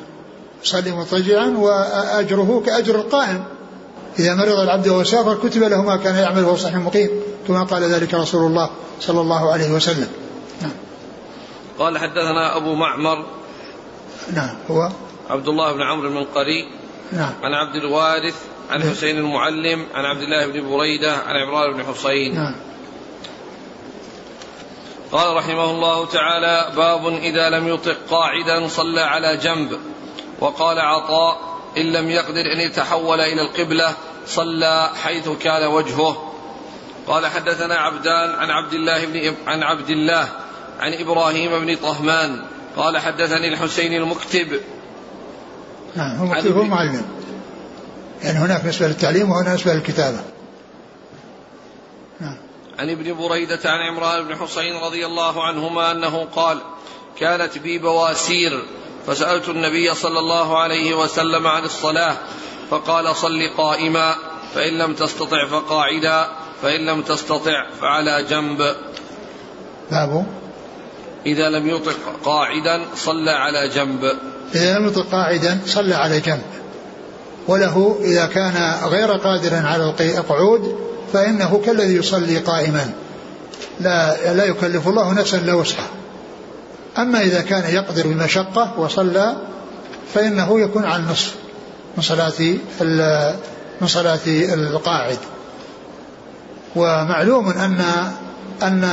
يصلي مضطجعا وأجره كأجر القائم إذا مرض العبد وهو سافر كتب له ما كان يعمل وهو صحيح مقيم كما قال ذلك رسول الله صلى الله عليه وسلم. قال حدثنا أبو معمر نعم هو عبد الله بن عمرو بن قري نعم. عن عبد الوارث عن نعم. حسين المعلم عن عبد الله بن بريدة عن عمران بن حسين. نعم. قال رحمه الله تعالى باب إذا لم يطق قاعدا صلى على جنب. وقال عطاء إن لم يقدر أن يتحول إلى القبلة صلى حيث كان وجهه. قال حدثنا عبدان عن عبد الله بن عن عبد الله عن إبراهيم بن طهمان قال حدثني الحسين المكتب. نعم هو مكتب هو معلم. يعني هناك بالنسبة للتعليم وهنا بالنسبة للكتابة نعم. عن ابن بريدة عن عمران بن حسين رضي الله عنهما أنه قال كانت بي بواسير فسألت النبي صلى الله عليه وسلم عن الصلاة فقال صل قائما فإن لم تستطع فقاعدا فإن لم تستطع فعلى جنب. باب إذا لم يطق قاعدا صلى على جنب. إذا لم يطق قاعدا صلى على جنب. وله إذا كان غير قادرا على القعود فإنه كالذي يصلي قائما. لا لا يكلف الله نفسا لا وسعها. أما إذا كان يقدر بمشقة وصلى فإنه يكون على النصف من صلاة من صلاة القاعد. ومعلوم أن, أن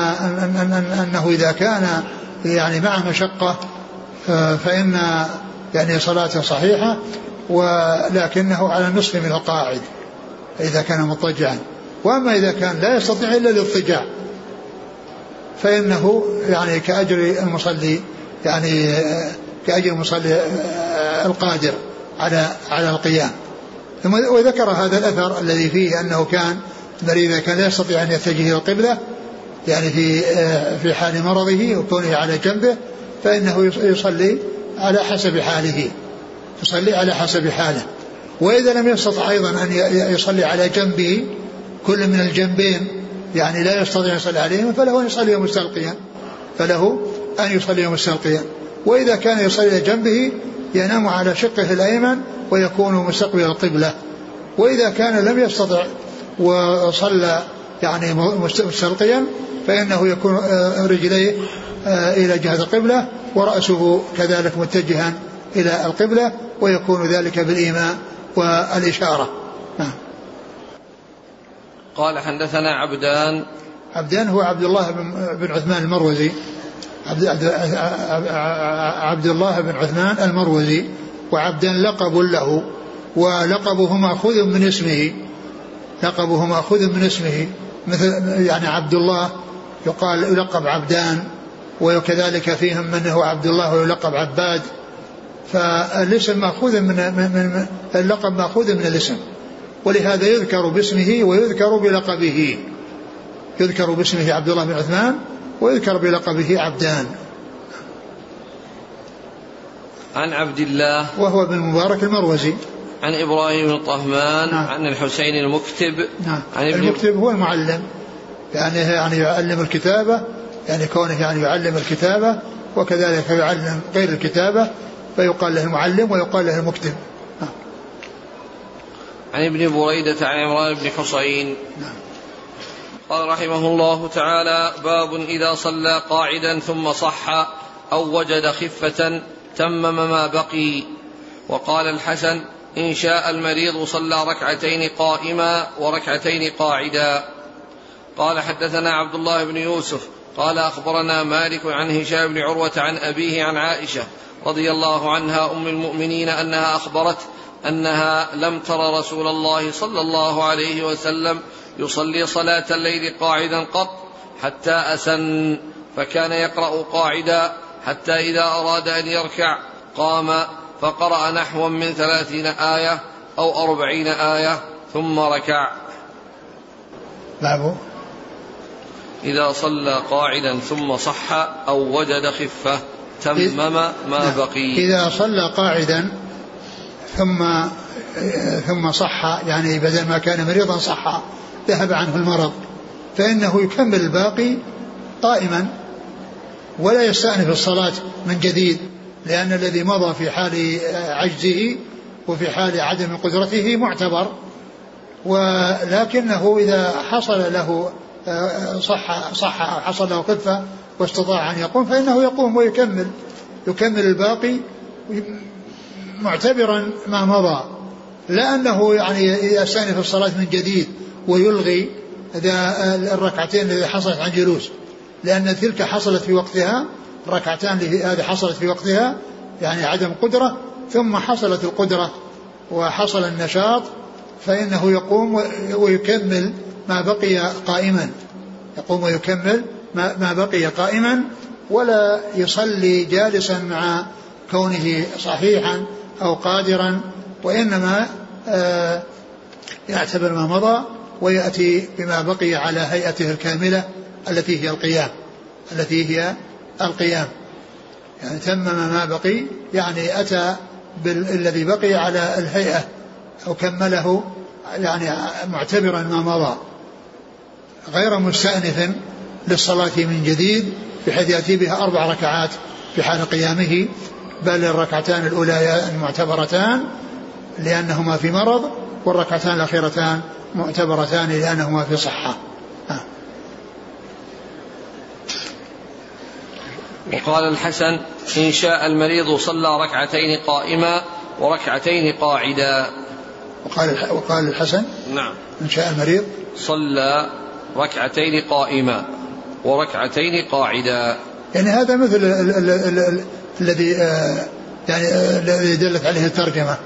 أنه إذا كان يعني مع مشقة فإن يعني صلاته صحيحة ولكنه على النصف من القاعد إذا كان مضطجعا. وأما إذا كان لا يستطيع إلا الاضطجاع فإنه يعني كأجر المصلي يعني كأجر المصلي القادر على على القيام. وذكر هذا الأثر الذي فيه أنه كان مريض كان لا يستطيع أن يتجه إلى القبلة يعني في في حال مرضه وكونه على جنبه فإنه يصلي على حسب حاله. يصلي على حسب حاله. وإذا لم يستطع أيضا أن يصلي على جنبه كل من الجنبين يعني لا يستطيع أن يصلي عليهما فله أن يصلي مستلقيا فله أن يصلي مستلقيا وإذا كان يصلي إلى جنبه ينام على شقه الأيمن ويكون مستقبل القبلة. وإذا كان لم يستطع وصلى يعني مستلقيا فإنه يكون آه، رجليه آه، إلى جهة القبلة ورأسه كذلك متجها إلى القبلة ويكون ذلك بالإيماء والإشارة. نعم قال حدثنا عبدان. عبدان هو عبد الله بن عثمان المروزي. عبد, عبد الله بن عثمان المروزي. وعبدان لقب له ولقبه مأخوذ من اسمه. لقبه مأخوذ من اسمه. مثل يعني عبد الله يقال يلقب عبدان وكذلك فيهم من هو عبد الله ويلقب عباد. فالاسم مأخوذ من, من, من اللقب مأخوذ من الاسم. ولهذا يذكر باسمه ويذكر بلقبه. يذكر باسمه عبد الله بن عثمان ويذكر بلقبه عبدان. عن عبد الله وهو بن المبارك المروزي. عن إبراهيم الطهمان نعم. عن الحسين المكتب. نعم. عن ابن المكتب هو المعلم. يعني يعني يعلم الكتابة يعني كونه يعني يعلم الكتابة وكذلك يعلم غير الكتابة فيقال له المعلم ويقال له المكتب نعم. عن ابن بريدة عن عمران بن حصين نعم. قال رحمه الله تعالى باب إذا صلى قاعدا ثم صح أو وجد خفة تمم ما بقي وقال الحسن إن شاء المريض صلى ركعتين قائما وركعتين قاعدا قال حدثنا عبد الله بن يوسف قال أخبرنا مالك عن هشام بن عروة عن أبيه عن عائشة رضي الله عنها أم المؤمنين أنها أخبرت أنها لم تر رسول الله صلى الله عليه وسلم يصلي صلاة الليل قاعدا قط حتى أسن فكان يقرأ قاعدا حتى إذا أراد أن يركع قام فقرأ نحوا من ثلاثين آية أو أربعين آية ثم ركع. باب إذا صلى قاعدا ثم صح أو وجد خفة تمم ما نعم. بقي. إذا صلى قاعدا ثم ثم صح يعني بدل ما كان مريضا صح ذهب عنه المرض. فإنه يكمل الباقي قائما ولا يستأنف الصلاة من جديد لأن الذي مضى في حال عجزه وفي حال عدم قدرته معتبر. ولكنه إذا حصل له صح صح أو حصل له خفة واستطاع أن يقوم فإنه يقوم ويكمل يكمل الباقي معتبرا ما مضى. لا أنه يعني يستأنف الصلاة من جديد ويلغي الركعتين التي حصلت عن جلوس. لأن تلك حصلت في وقتها الركعتان هذه حصلت في وقتها يعني عدم قدرة ثم حصلت القدرة وحصل النشاط فإنه يقوم ويكمل ما بقي قائما يقوم ويكمل ما بقي قائما ولا يصلي جالسا مع كونه صحيحا أو قادرا وإنما آه، يعتبر ما مضى ويأتي بما بقي على هيئته الكاملة التي هي القيام التي هي القيام. يعني تمم ما بقي يعني أتى بالذي بقي على الهيئة أو كمله يعني معتبرا ما مضى. غير مستأنف للصلاة من جديد بحيث يأتي بها أربع ركعات في حال قيامه بل الركعتان الأولى معتبرتان لأنهما في مرض والركعتان الأخيرتان معتبرتان لأنهما في صحة. آه. وقال الحسن إن شاء المريض صلى ركعتين قائما وركعتين قاعدا. وقال وقال الحسن نعم. إن شاء المريض صلى ركعتين قائما وركعتين قاعدا. يعني هذا مثل الذي آه، يعني آه، الذي دلت عليه الترجمة.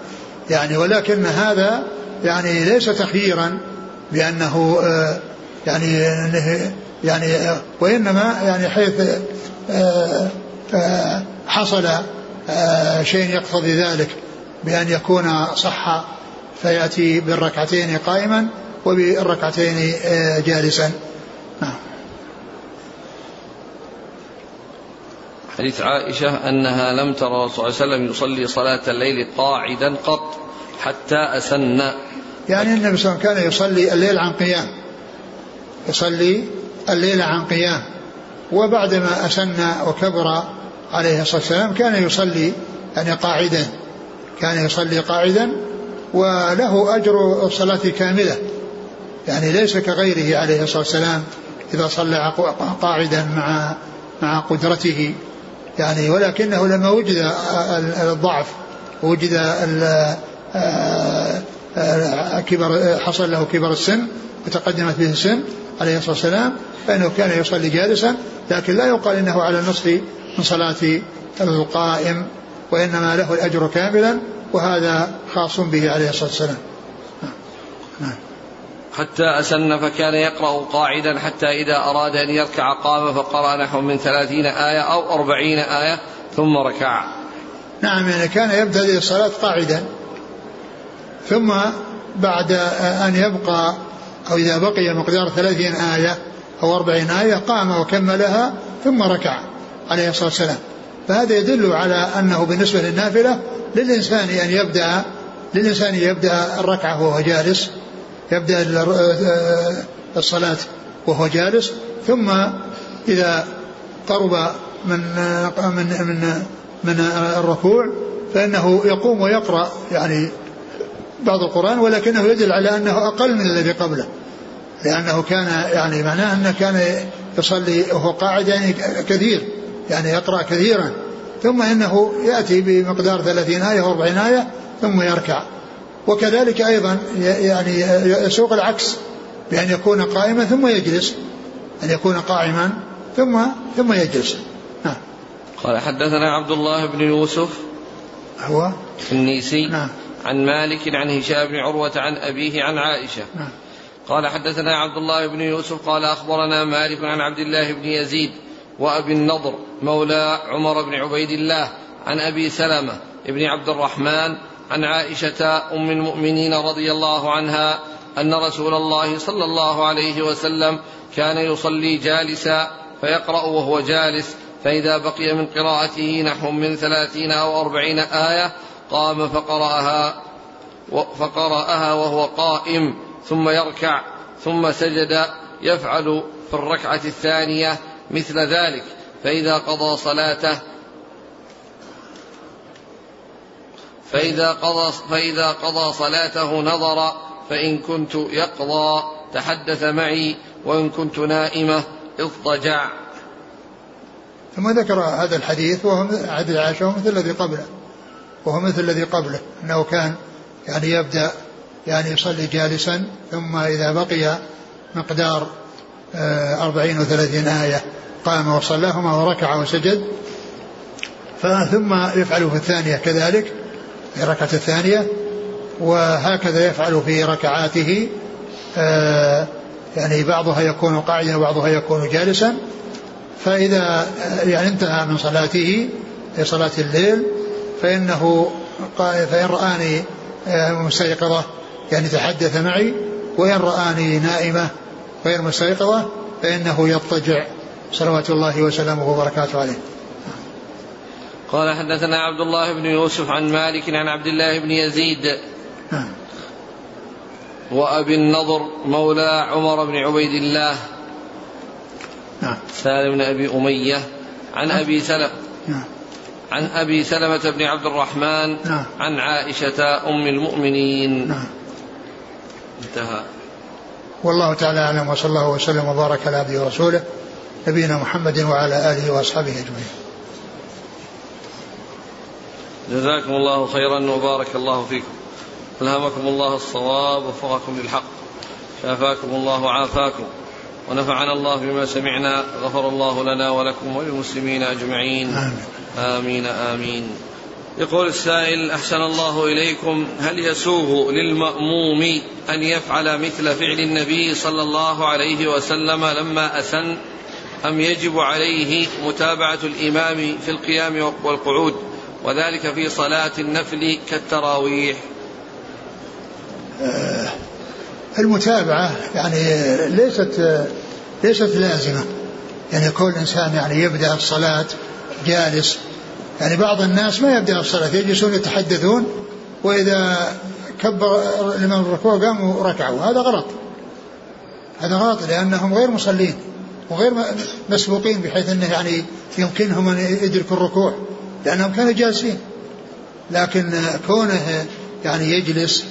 يعني ولكن هذا يعني ليس تخييرا بأنه آه، يعني يعني وإنما يعني حيث حصل شيء يقتضي ذلك بأن يكون صح فيأتي بالركعتين قائما وبالركعتين جالسا. نعم. حديث عائشة أنها لم ترى صلى الله عليه وسلم يصلي صلاة الليل قاعدا قط حتى أسن. يعني النبي صلى الله عليه وسلم كان يصلي الليل عن قيام. يصلي الليل عن قيام. وبعدما أسن وكبر عليه الصلاة والسلام كان يصلي يعني قاعدا. كان يصلي قاعدا وله أجر الصلاة كاملة. يعني ليس كغيره عليه الصلاة والسلام إذا صلى قاعدا مع مع قدرته يعني ولكنه لما وجد الضعف وجد كبر حصل له كبر السن وتقدمت به السن عليه الصلاة والسلام فإنه كان يصلي جالسا لكن لا يقال إنه على النصف من صلاة القائم وإنما له الأجر كاملا وهذا خاص به عليه الصلاة والسلام. حتى أسن فكان يقرأ قاعدا حتى إذا أراد أن يركع قام فقرأ نحو من ثلاثين آية أو أربعين آية ثم ركع. نعم يعني كان يبتدئ الصلاة قاعدا ثم بعد أن يبقى أو إذا بقي مقدار ثلاثين آية أو أربعين آية قام وكملها ثم ركع عليه الصلاة والسلام. فهذا يدل على أنه بالنسبة للنافلة للإنسان أن يبدأ للإنسان يبدأ الركعة وهو جالس يبدأ الصلاة وهو جالس ثم إذا قرب من من من من الركوع فإنه يقوم ويقرأ يعني بعض القرآن ولكنه يدل على أنه أقل من الذي قبله لأنه كان يعني معناه أنه كان يصلي وهو قاعد يعني كثير يعني يقرأ كثيرا ثم إنه يأتي بمقدار ثلاثين آية وأربعين آية ثم يركع. وكذلك أيضا يعني يسوق العكس بأن يكون قائما ثم يجلس أن يكون قائما ثم ثم يجلس. نعم. قال حدثنا عبد الله بن يوسف هو؟ النيسي نعم. عن مالك عن هشام بن عروة عن أبيه عن عائشة. نعم. قال حدثنا عبد الله بن يوسف قال أخبرنا مالك عن عبد الله بن يزيد وأبي النضر مولى عمر بن عبيد الله عن أبي سلمة بن عبد الرحمن عن عائشة أم المؤمنين رضي الله عنها أن رسول الله صلى الله عليه وسلم كان يصلي جالسا فيقرأ وهو جالس فإذا بقي من قراءته نحو من ثلاثين أو أربعين آية قام فقرأها فقرأها وهو قائم ثم يركع ثم سجد يفعل في الركعة الثانية مثل ذلك فإذا قضى صلاته فإذا قضى فإذا قضى صلاته نظر فإن كنت يقضى تحدث معي وإن كنت نائمة اضطجع. ثم ذكر هذا الحديث وهو حديث عائشة مثل الذي قبله. وهو مثل الذي قبله. أنه كان يعني يبدأ يعني يصلي جالسا ثم إذا بقي مقدار آه، أربعين وثلاثين آية قام وصلاهما وركع وسجد. ثم يفعل في الثانية كذلك. في الركعة الثانية وهكذا يفعل في ركعاته آه، يعني بعضها يكون قاعدا وبعضها يكون جالسا. فإذا يعني انتهى من صلاته في صلاة الليل فإنه فإن رآني آه، مستيقظة يعني تحدث معي وإن رآني نائمة غير مستيقظة فإنه يضطجع صلوات الله وسلامه وبركاته عليه. قال حدثنا عبد الله بن يوسف عن مالك عن عبد الله بن يزيد. نعم. وأبي النضر مولى عمر بن عبيد الله. نعم. سالم بن أبي أمية. عن نعم. أبي نعم. عن أبي سلمة بن عبد الرحمن. عن عائشة أم المؤمنين. انتهى. والله تعالى أعلم وصلى الله وسلم وبارك على عبده ورسوله نبينا محمد وعلى آله وأصحابه أجمعين. جزاكم الله خيرا وبارك الله فيكم. ألهمكم الله الصواب ووفقكم للحق. شافاكم الله وعافاكم. ونفعنا الله بما سمعنا. غفر الله لنا ولكم وللمسلمين أجمعين. آمين آمين. يقول السائل أحسن الله إليكم. هل يسوغ للمأموم أن يفعل مثل فعل النبي صلى الله عليه وسلم لما أسن أم يجب عليه متابعة الإمام في القيام والقعود؟ وذلك في صلاة النفل كالتراويح. آه، المتابعة يعني ليست ليست لازمة. يعني كل إنسان يعني يبدأ الصلاة جالس. يعني بعض الناس ما يبدأ الصلاة يجلسون يتحدثون وإذا كبر الإمام الركوع قاموا ركعوا. هذا غلط. هذا غلط لأنهم غير مصلين وغير مسبوقين بحيث أنه يعني يمكنهم أن يدركوا الركوع. لأنهم كانوا جالسين. لكن كونه يعني يجلس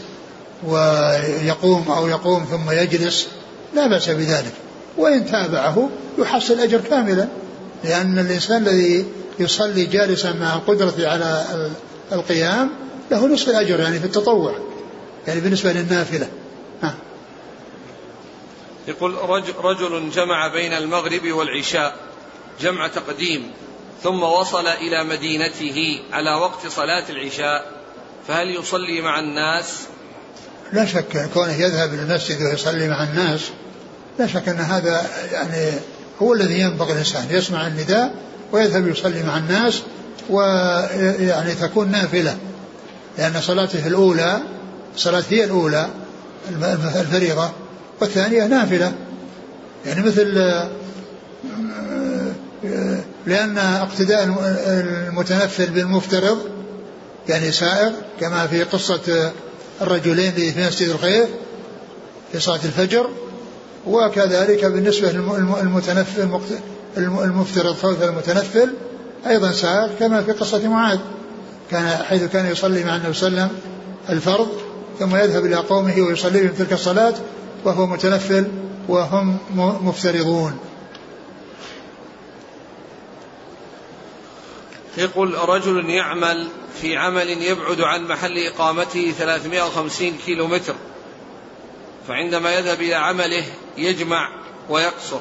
ويقوم أو يقوم ثم يجلس لا بأس بذلك. وإن تابعه يحصل أجر كاملا. لأن الإنسان الذي يصلي جالسا مع القدرة على القيام له نصف الأجر يعني في التطوع يعني بالنسبة للنافلة. يقول رجل جمع بين المغرب والعشاء جمع تقديم. ثم وصل إلى مدينته على وقت صلاة العشاء فهل يصلي مع الناس؟ لا شك كونه يذهب إلى المسجد ويصلي مع الناس لا شك أن هذا يعني هو الذي ينبغي الإنسان يسمع النداء ويذهب يصلي مع الناس ويعني تكون نافلة لأن صلاته الأولى صلاة هي الأولى الفريضة والثانية نافلة يعني مثل لأن اقتداء المتنفل بالمفترض يعني سائر كما في قصة الرجلين في مسجد الخير في صلاة الفجر وكذلك بالنسبة للمتنفل المفترض فوز المتنفل أيضا سائر كما في قصة معاذ. كان حيث كان يصلي مع النبي صلى الله عليه وسلم الفرض ثم يذهب إلى قومه ويصلي بهم تلك الصلاة وهو متنفل وهم مفترضون. يقول رجل يعمل في عمل يبعد عن محل إقامته 350 كيلو متر فعندما يذهب إلى عمله يجمع ويقصر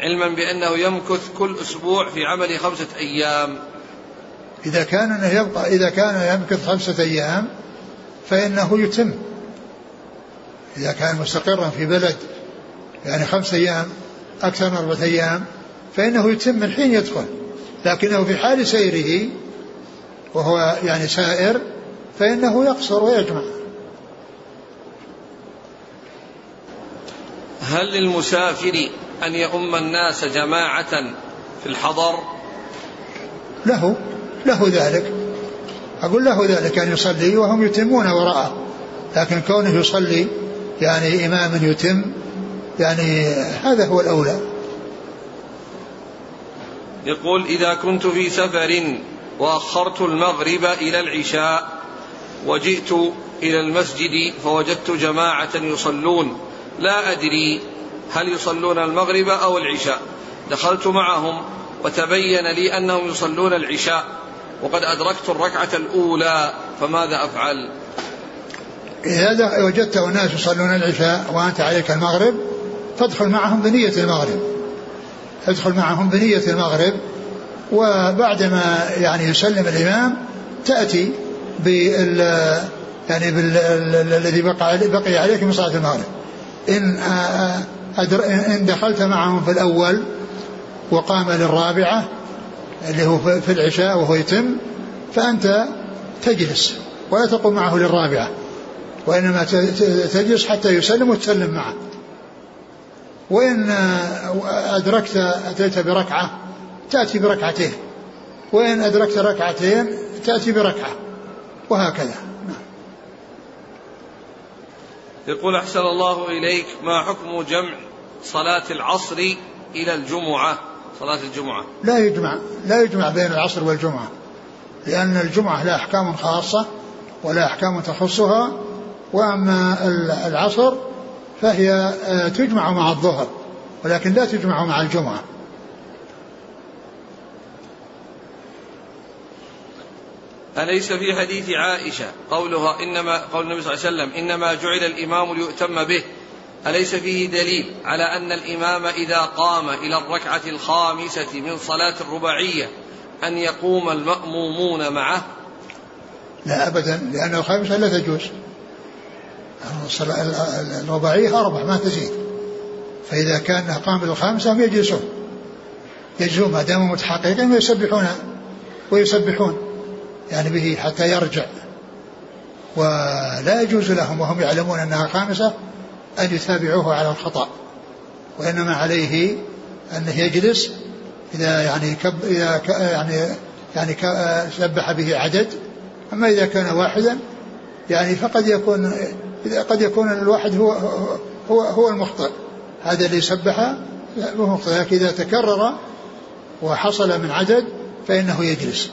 علما بأنه يمكث كل أسبوع في عمل خمسة أيام. إذا كان يبقى إذا كان يمكث خمسة أيام فإنه يتم. إذا كان مستقرا في بلد يعني خمسة أيام أكثر من أربعة أيام فإنه يتم من حين يدخل. لكنه في حال سيره وهو يعني سائر فإنه يقصر ويجمع. هل للمسافر أن يؤم الناس جماعة في الحضر؟ له له ذلك. أقول له ذلك أن يصلي وهم يتمون وراءه. لكن كونه يصلي يعني إماما يتم يعني هذا هو الأولى. يقول إذا كنت في سفر وأخرت المغرب إلى العشاء وجئت إلى المسجد فوجدت جماعة يصلون لا أدري هل يصلون المغرب أو العشاء. دخلت معهم وتبين لي أنهم يصلون العشاء وقد أدركت الركعة الأولى فماذا أفعل؟ إذا وجدت أناس يصلون العشاء وأنت عليك المغرب فادخل معهم بنية المغرب. ادخل معهم بنية المغرب وبعدما يعني يسلم الإمام تأتي بال يعني الذي بقى بقي عليك من صلاة المغرب. إن إن دخلت معهم في الأول وقام للرابعة اللي هو في العشاء وهو يتم فأنت تجلس ولا تقوم معه للرابعة وإنما تجلس حتى يسلم وتسلم معه. وإن أدركت أتيت بركعة تأتي بركعتين. وإن أدركت ركعتين تأتي بركعة. وهكذا. يقول أحسن الله إليك. ما حكم جمع صلاة العصر إلى الجمعة؟ صلاة الجمعة. لا يجمع لا يجمع بين العصر والجمعة لأن الجمعة لها أحكام خاصة ولا أحكام تخصها وأما العصر فهي آه، تجمع مع الظهر ولكن لا تجمع مع الجمعة. أليس في حديث عائشة قولها إنما قول النبي صلى الله عليه وسلم إنما جعل الإمام ليؤتم به؟ أليس فيه دليل على أن الإمام إذا قام إلى الركعة الخامسة من صلاة الرباعية أن يقوم المأمومون معه؟ لا أبدا لأن الخامسة لا تجوز. الرباعية أربع ما تزيد. فإذا كان قام الخامسة هم يجلسون. يجلسون ما داموا متحققين ويسبحون. ويسبحون. يعني به حتى يرجع. ولا يجوز لهم وهم يعلمون أنها خامسة أن يتابعوه على الخطأ. وإنما عليه أنه يجلس إذا يعني كب إذا ك يعني يعني سبح به عدد. أما إذا كان واحدا يعني فقد يكون قد يكون الواحد هو هو هو المخطئ. هذا اللي سبح لكن إذا تكرر وحصل من عدد فإنه يجلس.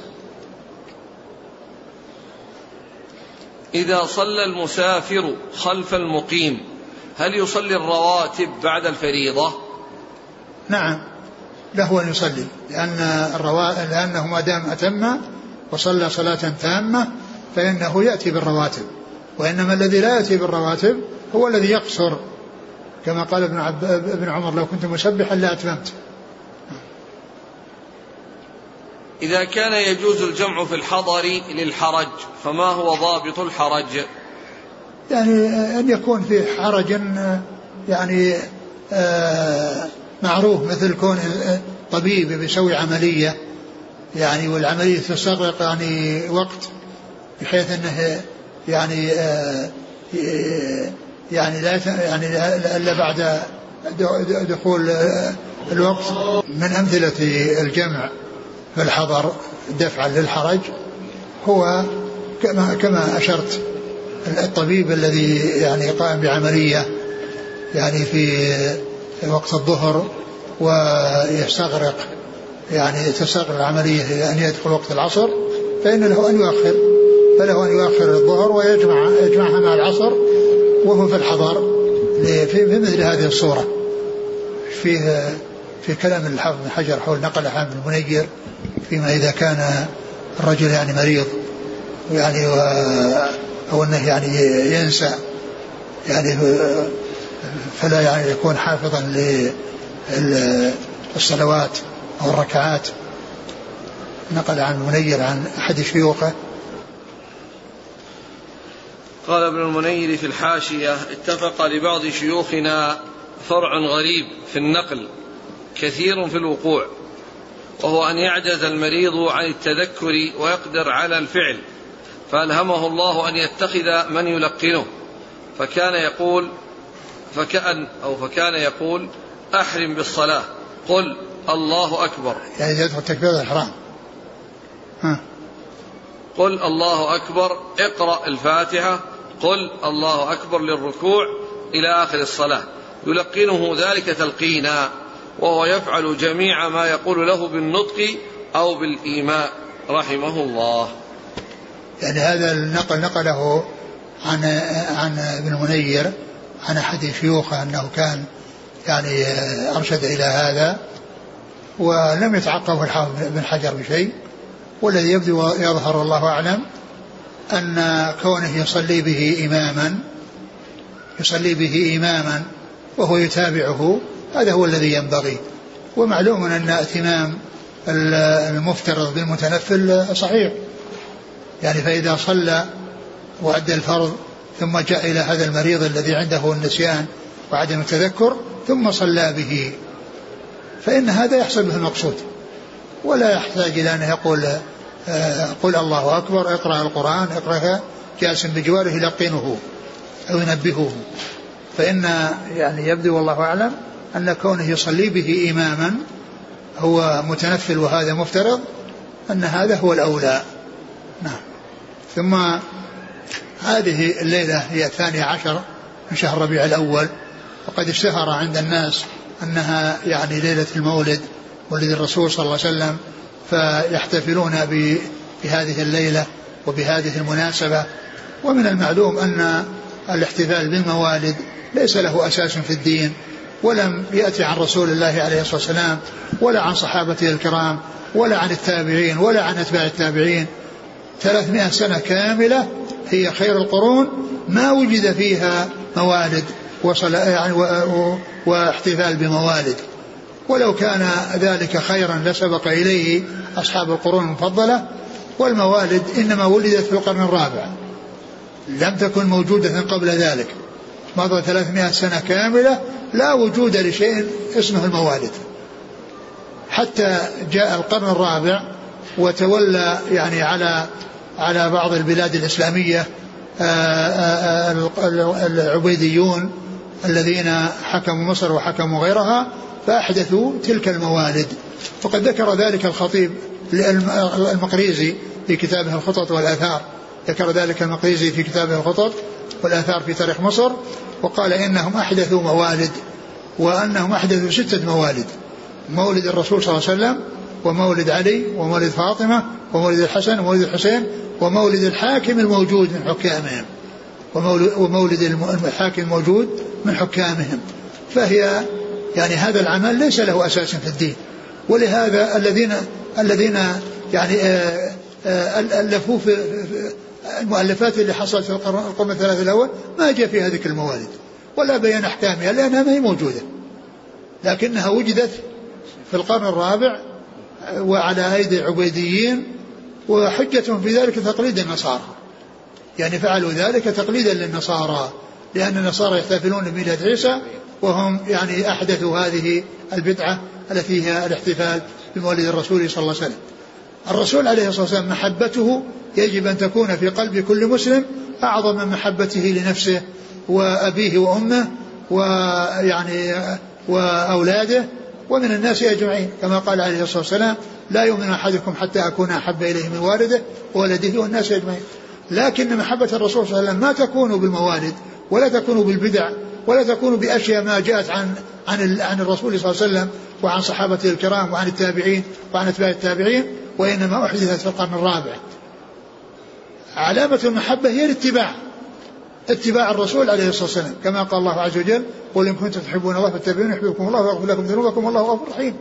إذا صلى المسافر خلف المقيم هل يصلي الرواتب بعد الفريضة؟ نعم له أن يصلي لأن الروا... لأنه ما دام أتم وصلى صلاة تامة فإنه يأتي بالرواتب. وإنما الذي لا يأتي بالرواتب هو الذي يقصر. كما قال ابن, عب... ابن عمر لو كنت مسبحا لأتممت إذا كان يجوز الجمع في الحضر للحرج فما هو ضابط الحرج؟ يعني أن يكون في حرج يعني آه معروف مثل كون طبيب بيسوي عملية. يعني والعملية تستغرق يعني وقت بحيث إنه يعني آه يعني لا يعني إلا بعد دخول الوقت. من أمثلة الجمع في الحضر دفعا للحرج هو كما كما أشرت الطبيب الذي يعني قام بعملية يعني في وقت الظهر ويستغرق يعني تستغرق العملية أن يدخل وقت العصر فان له أن يؤخر. فله أن يؤخر الظهر ويجمع يجمعها مع العصر وهو في الحضر في مثل هذه الصورة. فيه في كلام الحافظ بن حجر حول نقل حامد المنير فيما إذا كان الرجل يعني مريض يعني أو أنه يعني ينسى يعني فلا يعني يكون حافظا للصلوات أو الركعات. نقل عن المنير عن أحد شيوخه قال ابن المنير في الحاشية اتفق لبعض شيوخنا فرع غريب في النقل كثير في الوقوع وهو أن يعجز المريض عن التذكر ويقدر على الفعل فألهمه الله أن يتخذ من يلقنه فكان يقول فكأن أو فكان يقول أحرم بالصلاة قل الله أكبر. يعني يدخل تكبير الإحرام. قل الله أكبر اقرأ الفاتحة قل الله أكبر للركوع إلى آخر الصلاة. يلقنه ذلك تلقينا وهو يفعل جميع ما يقول له بالنطق أو بالإيماء رحمه الله. يعني هذا النقل نقله عن عن ابن منير عن أحد شيوخه أنه كان يعني أرشد إلى هذا ولم يتعقب الحافظ بن حجر بشيء والذي يبدو يظهر الله أعلم. أن كونه يصلي به إماما يصلي به إماما وهو يتابعه هذا هو الذي ينبغي. ومعلوم أن اتمام المفترض بالمتنفل صحيح. يعني فإذا صلى وأدى الفرض ثم جاء إلى هذا المريض الذي عنده النسيان وعدم التذكر ثم صلى به. فإن هذا يحصل به المقصود. ولا يحتاج إلى أن يقول قل الله أكبر اقرأ القرآن اقرأها جالس بجواره يلقنه أو ينبهه. فإن يعني يبدو والله أعلم أن كونه يصلي به إماما هو متنفل وهذا مفترض أن هذا هو الأولى. نعم. ثم هذه الليلة هي الثانية عشر من شهر ربيع الأول. وقد اشتهر عند الناس أنها يعني ليلة المولد ولد الرسول صلى الله عليه وسلم. فيحتفلون بهذه الليلة وبهذه المناسبة. ومن المعلوم أن الاحتفال بالموالد ليس له أساس في الدين ولم يأتي عن رسول الله عليه الصلاة والسلام ولا عن صحابته الكرام ولا عن التابعين ولا عن أتباع التابعين. ثلاثمائة سنة كاملة هي خير القرون ما وجد فيها موالد وصل يعني واحتفال بموالد. ولو كان ذلك خيرا لسبق إليه أصحاب القرون المفضلة والموالد إنما ولدت في القرن الرابع. لم تكن موجودة قبل ذلك. مضى 300 سنة كاملة لا وجود لشيء اسمه الموالد. حتى جاء القرن الرابع وتولى يعني على على بعض البلاد الإسلامية آه، آه، آه، العبيديون الذين حكموا مصر وحكموا غيرها فأحدثوا تلك الموالد. وقد ذكر ذلك الخطيب المقريزي في كتابه الخطط والآثار. ذكر ذلك المقريزي في كتابه الخطط والآثار في تاريخ مصر وقال إنهم أحدثوا موالد وأنهم أحدثوا ستة موالد مولد الرسول صلى الله عليه وسلم ومولد علي ومولد فاطمة ومولد الحسن ومولد الحسين ومولد الحاكم الموجود من حكامهم ومولد الحاكم الموجود من حكامهم. فهي يعني هذا العمل ليس له أساس في الدين. ولهذا الذين الذين يعني آه، آه، ألفوا في المؤلفات اللي حصلت في القرن الثلاث الأول ما جاء فيها ذكر الموالد ولا بيان أحكامها لأنها ما هي موجودة. لكنها وجدت في القرن الرابع وعلى أيدي عبيديين وحجتهم في ذلك تقليد النصارى. يعني فعلوا ذلك تقليدا للنصارى لأن النصارى يحتفلون بميلاد عيسى وهم يعني أحدثوا هذه البدعة التي هي الاحتفال بمولد الرسول صلى الله عليه وسلم. الرسول عليه الصلاة والسلام محبته يجب أن تكون في قلب كل مسلم أعظم من محبته لنفسه وأبيه وأمه ويعني وأولاده ومن الناس أجمعين. كما قال عليه الصلاة والسلام لا يؤمن أحدكم حتى أكون أحب إليه من والده وولده والناس أجمعين. لكن محبة الرسول صلى الله عليه وسلم ما تكون بالموالد ولا تكون بالبدع ولا تكون بأشياء ما جاءت عن عن عن الرسول صلى الله عليه وسلم وعن صحابته الكرام وعن التابعين وعن أتباع التابعين وإنما أحدثت في القرن الرابع. علامة المحبة هي الاتباع اتباع الرسول عليه الصلاة والسلام كما قال الله عز وجل قل إن كنتم تحبون الله فاتبعوني يحببكم الله ويغفر لكم ذنوبكم والله غفور رحيم.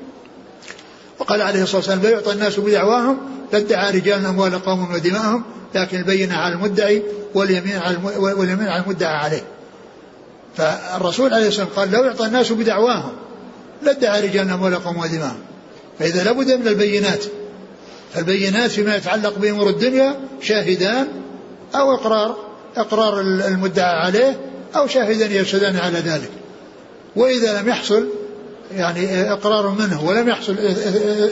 وقال عليه الصلاة والسلام لا يعطى الناس بدعواهم لادعى رجال أموال قوم ودماءهم لكن البينة على المدعي واليمين على واليمين على المدعى عليه. فالرسول عليه الصلاة والسلام قال لو يعطى الناس بدعواهم لادعى رجال أموال قوم ودماءهم فإذا لابد من البينات. فالبينات فيما يتعلق بأمور الدنيا شاهدان أو إقرار إقرار المدعى عليه أو شاهدان يرشدان على ذلك. وإذا لم يحصل يعني إقرار منه ولم يحصل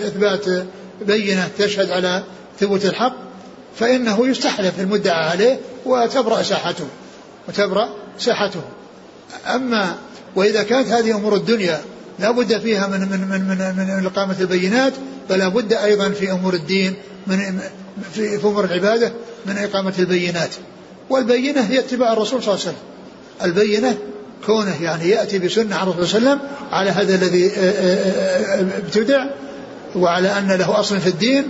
إثبات بينة تشهد على ثبوت الحق فإنه يستحلف المدعى عليه وتبرأ ساحته وتبرأ ساحته. أما وإذا كانت هذه أمور الدنيا لا بد فيها من من من من, من إقامة البينات فلا بد أيضا في أمور الدين من في أمور العبادة من إقامة البينات. والبينة هي اتباع الرسول صلى الله عليه وسلم. البينة كونه يعني يأتي بسنة عن الرسول صلى الله عليه وسلم على هذا الذي آه، آه، آه، ابتدع وعلى أن له أصل في الدين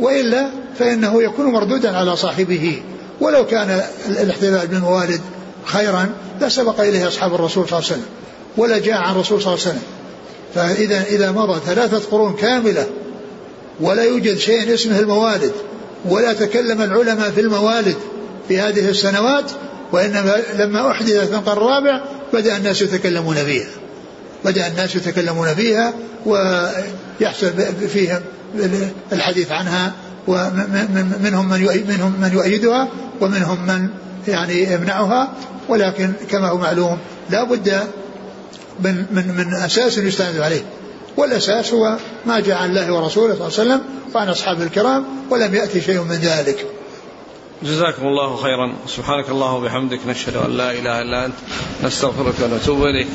وإلا فإنه يكون مردودا على صاحبه. ولو كان الاحتفال بالموالد خيرا لسبق إليه أصحاب الرسول صلى الله عليه وسلم ولا جاء عن الرسول صلى الله عليه وسلم. فإذا إذا مضى ثلاثة قرون كاملة ولا يوجد شيء اسمه الموالد ولا تكلم العلماء في الموالد في هذه السنوات وإنما لما في القرن الرابع بدأ الناس يتكلمون فيها. بدأ الناس يتكلمون فيها ويحصل فيهم الحديث عنها ومنهم من منهم من يؤيدها ومنهم من يعني يمنعها ولكن كما هو معلوم لا بد من من من أساس يستند عليه. والأساس هو ما جاء عن الله ورسوله صلى الله عليه وسلم وعن أصحابه الكرام ولم يأتي شيء من ذلك. جزاكم الله خيرا. سبحانك الله وبحمدك نشهد أن لا إله إلا أنت نستغفرك ونتوب إليك.